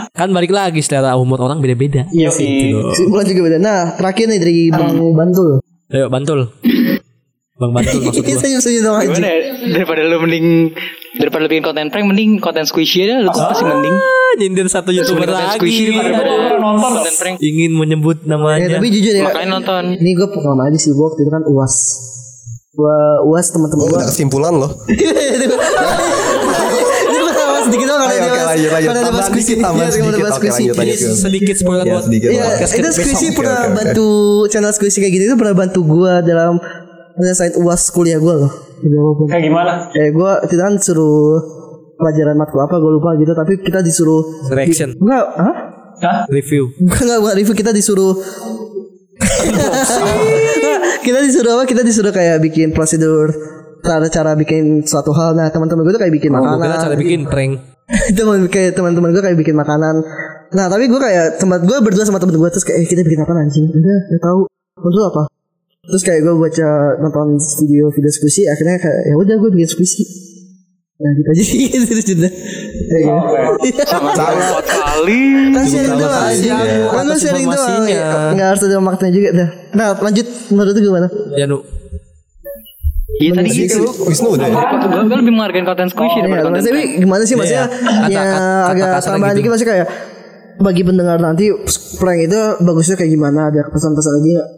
S2: Kan balik lagi selera umur orang beda-beda.
S1: Iya sih Kesimpulan juga beda Nah terakhir nih dari Bang Bantul
S2: Ayo bantul. Bang bantul maksud gua.
S1: senyum-senyum dong aja
S3: Gimana ya? Daripada lu mending daripada lu bikin konten prank mending konten squishy aja lu tuh pasti mending.
S2: Ah, nyindir satu youtuber
S3: Konten
S2: lagi.
S3: squishy daripada
S5: nonton
S3: konten prank.
S2: Ingin menyebut
S1: Ya
S2: namanya.
S1: tapi jujur ya
S3: Makanya nonton.
S1: Ini gue pengalaman aja sih Gue waktu itu kan uas Gue uas teman-teman
S4: Gue
S1: gue
S4: udah kesimpulan loh.
S1: Gue tambah sedikit doang
S4: oke,
S1: dia
S4: lanjut, lanjut.
S1: Ada bahas kuisi
S4: tambahan
S1: Iya,
S4: sedikit.
S1: bahas
S4: lanjut, lanjut.
S2: Sedikit spoiler
S4: Ya
S2: buat
S4: sedikit
S1: Iya,
S4: lah.
S1: itu Squishy
S4: Oke,
S1: pernah bantu channel Squishy kayak gitu itu pernah bantu gue dalam menyelesaikan uas kuliah gue loh. Walaupun
S5: Kayak gimana?
S1: eh gue tidak kan suruh pelajaran matkul apa gue lupa gitu tapi kita disuruh
S2: Reaction.
S1: enggak hah
S5: Hah?
S2: review.
S1: enggak enggak bukan review kita disuruh kita disuruh apa kita disuruh kayak bikin prosedur cara cara bikin suatu hal nah teman-teman gue tuh kayak bikin
S2: Gua
S1: makanan
S2: kira cara bikin prank.
S1: teman kayak teman-teman gue kayak bikin makanan nah tapi gue kayak tempat gue berdua sama temen gue terus kayak eh, kita bikin apa anjing udah gak tahu lu apa terus kayak gue baca nonton video video skripsi akhirnya kayak ya udah gue bikin skripsi nah gitu aja sih terus ya, gitu.
S3: Salah empat kali.
S1: kan sharing
S2: Sama
S1: doang
S2: aja.
S1: kan lu sharing doang ya, nggak harus ada maknanya juga dah nah lanjut menurut lu gimana
S2: Ya nu.
S3: Iya tadi gitu.
S4: Wisnu udah ya.
S3: Gue lebih menghargain konten squishy
S1: Iya,
S3: daripada konten
S1: maksudnya
S3: prank.
S1: gimana sih maksudnya
S2: Iya. Kata-
S1: ya agak tambahan
S2: gitu.
S1: dikit maksudnya kayak bagi pendengar nanti prank itu bagusnya kayak gimana ada pesan-pesan lagi nggak?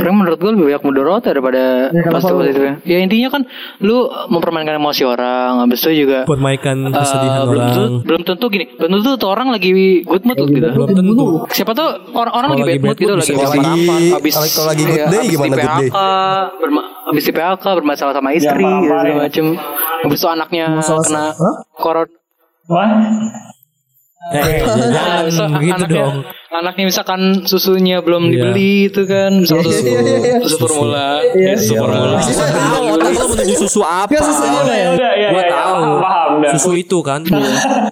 S3: Prank menurut gue lebih banyak mudarat daripada
S1: Ya,
S3: positif
S1: lu?
S3: positifnya. Ya intinya kan lu mempermainkan emosi orang, habis itu juga
S2: Permaikan
S3: eh,
S2: kesedihan
S3: belum tentu,
S2: orang.
S3: belum tentu gini, belum tentu tuh orang lagi good mood gitu.
S2: Belum tentu.
S3: Siapa tuh orang-orang
S2: Kalau
S3: lagi bad mood gitu lagi apa-apa. Habis
S4: kalau lagi good
S3: iya,
S4: day gimana good day?
S3: Habis di PHK bermasalah sama istri
S5: Jangan
S3: gitu, segala
S5: ya.
S3: macem. Habis itu anaknya
S1: Masalah-
S3: kena
S1: Hah?
S3: koron.
S5: Wah?
S2: Eh, jangan
S3: Habis itu
S2: begitu
S3: anaknya,
S2: dong.
S3: Anaknya misalkan susunya belum
S2: Iya.
S3: dibeli itu kan, misalkan susu,
S1: Iya, iya, iya.
S3: susu formula,
S1: Iya.
S3: ya, susu formula.
S2: Tahu otak lu menuju susu apa?
S1: Nggak, ya?
S5: Udah, ya,
S2: Gua
S5: ya, ya,
S2: tahu.
S5: paham, paham, dah.
S2: Susu itu kan.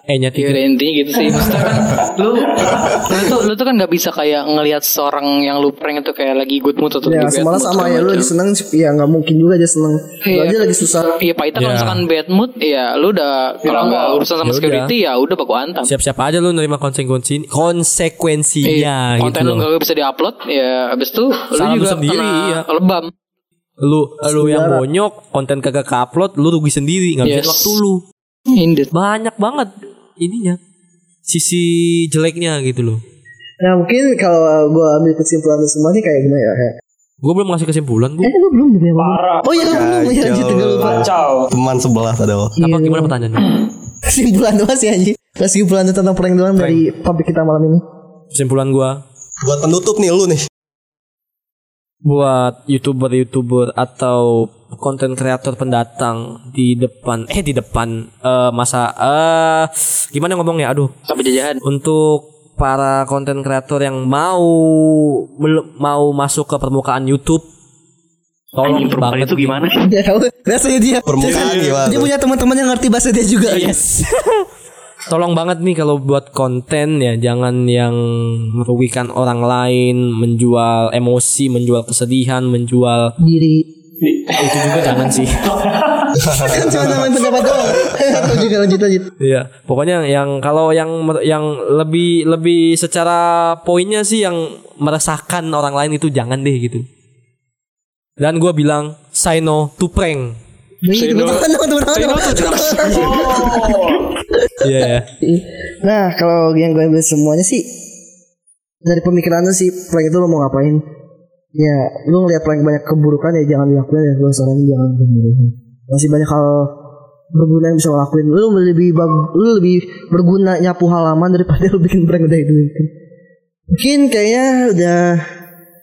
S2: Eh nya
S3: Iya
S2: tiga.
S3: udah intinya gitu sih Maksudnya kan Lu Lu tuh, lu tuh kan gak bisa kayak Ngelihat seorang yang lu prank itu Kayak lagi good mood Atau
S1: Ya
S3: lagi bad mood,
S1: sama ya lu lagi seneng ya nggak mungkin juga dia seneng. Lu
S3: Iya.
S1: aja lagi susah.
S3: Iya Pak Ita kalau
S2: Ya.
S3: misalkan bad mood Ya lu udah Kalau nggak urusan sama
S2: Ya
S3: security Ya udah baku antam
S2: Siap-siap aja lu nerima konsekuensi konsekuensinya
S3: Iya,
S2: gitu
S3: konten lu gak bisa diupload Ya abis itu Lu
S2: Salah lu
S3: juga
S2: sendiri,
S3: kena
S2: iya.
S3: lebam
S2: Lu lu yang bonyok, konten kagak ke-upload, lu rugi sendiri, ngabisin
S3: Yes.
S2: waktu lu.
S3: Indeed
S2: Banyak banget ininya. Sisi jeleknya gitu loh.
S1: Nah mungkin kalau gue ambil kesimpulan semua nih kayak gimana ya?
S2: Gue belum ngasih kesimpulan,
S1: eh
S2: gue.
S1: lu belum ngomong.
S5: Parah.
S1: Oh iya lu belum ya lanjut gue lupa.
S5: Kacau.
S4: Teman sebelah ada.
S2: Apa gimana pertanyaannya?
S1: Kesimpulan doang sih anjing. Kesimpulan tentang prank doang dari topik kita malam ini.
S2: Kesimpulan gua
S4: Buat penutup nih lu nih.
S2: buat youtuber-youtuber atau konten kreator pendatang di depan eh di depan eh masa eh gimana ngomongnya aduh
S3: Sampai jajahan
S2: untuk para konten kreator yang mau belum mau masuk ke permukaan YouTube tolong
S3: Anjing
S2: banget
S3: itu gimana?
S1: Dia tahu rasanya dia.
S4: Permukaan
S1: Dia
S4: tuh?
S1: punya teman-teman yang ngerti bahasa dia juga.
S2: Yes. Tolong banget nih kalau buat konten ya jangan yang merugikan orang lain, menjual emosi, menjual kesedihan, menjual
S1: Diri.
S2: itu juga jangan sih.
S1: kan cuma pendapat doang. lanjut lanjut lanjut.
S2: Iya, pokoknya yang kalau yang yang lebih lebih secara poinnya sih yang meresahkan orang lain itu jangan deh gitu. Dan gua bilang say no to prank.
S1: No to
S2: Iya ya.
S1: Nah kalau yang gue ambil semuanya sih dari pemikiran lu sih prank itu lo mau ngapain? Ya lu ngeliat prank banyak keburukan ya jangan dilakuin ya gue saranin jangan dilakuin. Masih banyak hal berguna yang bisa lo lakuin. Lu lebih bag- lu lebih berguna nyapu halaman daripada lu bikin prank udah itu. Mungkin kayaknya udah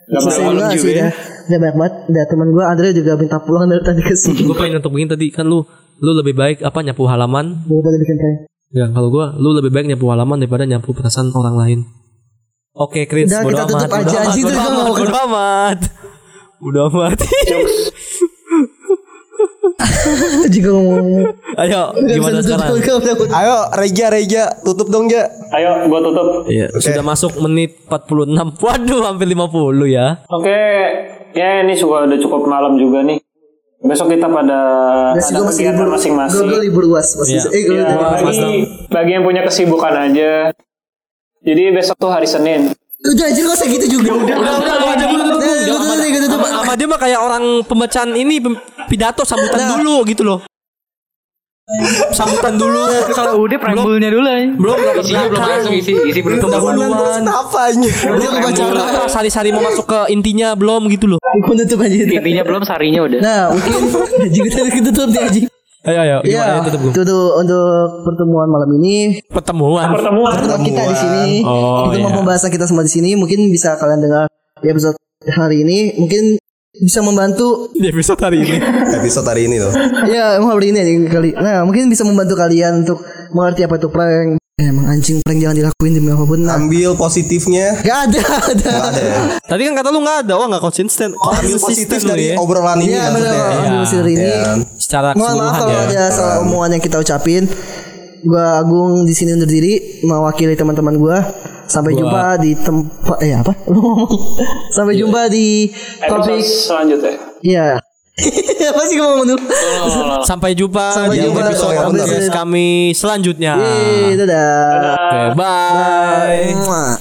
S1: juga sih
S5: ya.
S1: udah. Udah banyak banget. Udah teman gue Andre juga minta pulang dari tadi ke sini.
S2: Gue pengen untuk begini tadi kan lu lu lebih baik apa nyapu halaman?
S1: Gue tadi bikin prank.
S2: Ya kalau gua lu lebih baik nyapu halaman daripada nyapu perasaan orang lain. Oke, Chris,
S1: Udah, kita
S2: amat,
S1: tutup aja,
S2: amat,
S1: anjing, itu
S2: amat, bodo amat. Bodo amat.
S1: Jika ngomong
S2: Ayo, gimana sekarang?
S4: Ayo Reja Reja tutup dong Ja.
S5: Ayo, gua tutup.
S2: Iya, sudah masuk menit 46. Waduh, hampir 50 ya.
S5: Oke, ya ini juga udah cukup malam juga nih. Besok kita pada
S1: Masih
S5: ada
S1: libur
S5: masing-masing.
S1: Gue libur luas masih.
S2: Iya.
S1: Eh gue
S5: Ya, bagi, bagi yang punya kesibukan aja. Jadi besok tuh hari Senin.
S1: Udah anjir gak usah gitu juga. Udah.
S2: Udah, udah,
S1: udah, udah, udah.
S2: Sama dia mah kayak orang pembacaan ini pidato sambutan
S1: Nah.
S2: dulu gitu loh. Sambutan dulu.
S3: Kalau udah preambulnya dulu aja.
S2: Belum belum
S3: Isinya belum langsung isi isi belum
S2: pendahuluan.
S4: Kenapa anjir?
S1: Dia kebaca
S2: Apa sari-sari mau masuk ke intinya belum gitu loh.
S1: Gue nutup aja.
S3: Intinya belum sarinya udah.
S1: Nah mungkin tadi kita tutup deh Aji.
S2: Ayo ayo
S1: Ya,
S2: ya, tutup gua.
S1: itu tuh untuk pertemuan malam ini.
S2: Pertemuan.
S5: Pertemuan.
S1: Pertemuan kita di sini.
S2: Oh,
S1: Itu
S2: iya.
S1: pembahasan kita semua di sini. Mungkin bisa kalian dengar di episode hari ini. Mungkin bisa membantu
S2: Di episode hari ini.
S4: Episode hari ini loh.
S1: ya emang hari ini aja kali nah mungkin bisa membantu kalian untuk mengerti apa itu prank Eh, emang anjing prank jangan dilakuin demi apa pun nah
S4: Ambil positifnya.
S1: gak ada ada
S4: Gak ada ya.
S2: Tadi kan kata lu nggak ada, oh nggak konsisten.
S4: Ambil positif dari
S2: ya.
S4: obrolan ini
S1: Iya benar
S4: maksudnya.
S1: ambil hasil hari ini
S4: Ya.
S2: Secara
S1: mohon maaf
S2: keseluruhan
S1: kalau
S2: ya.
S1: ada salah omongan yang kita ucapin gua Agung di sini undur diri mewakili teman-teman gua sampai
S2: Gua-
S1: jumpa di tempat eh apa Lu ngomong. sampai jumpa di
S5: Episode
S1: topik
S5: selanjutnya.
S1: ya apa sih ngomong tuh
S2: Sampai jumpa
S1: Sampai
S2: di
S1: jumpa.
S2: episode
S1: Sampai
S2: podcast
S1: jumpa.
S2: kami selanjutnya.
S1: Yeay, dadah
S2: Oke, bye.
S1: Mwah.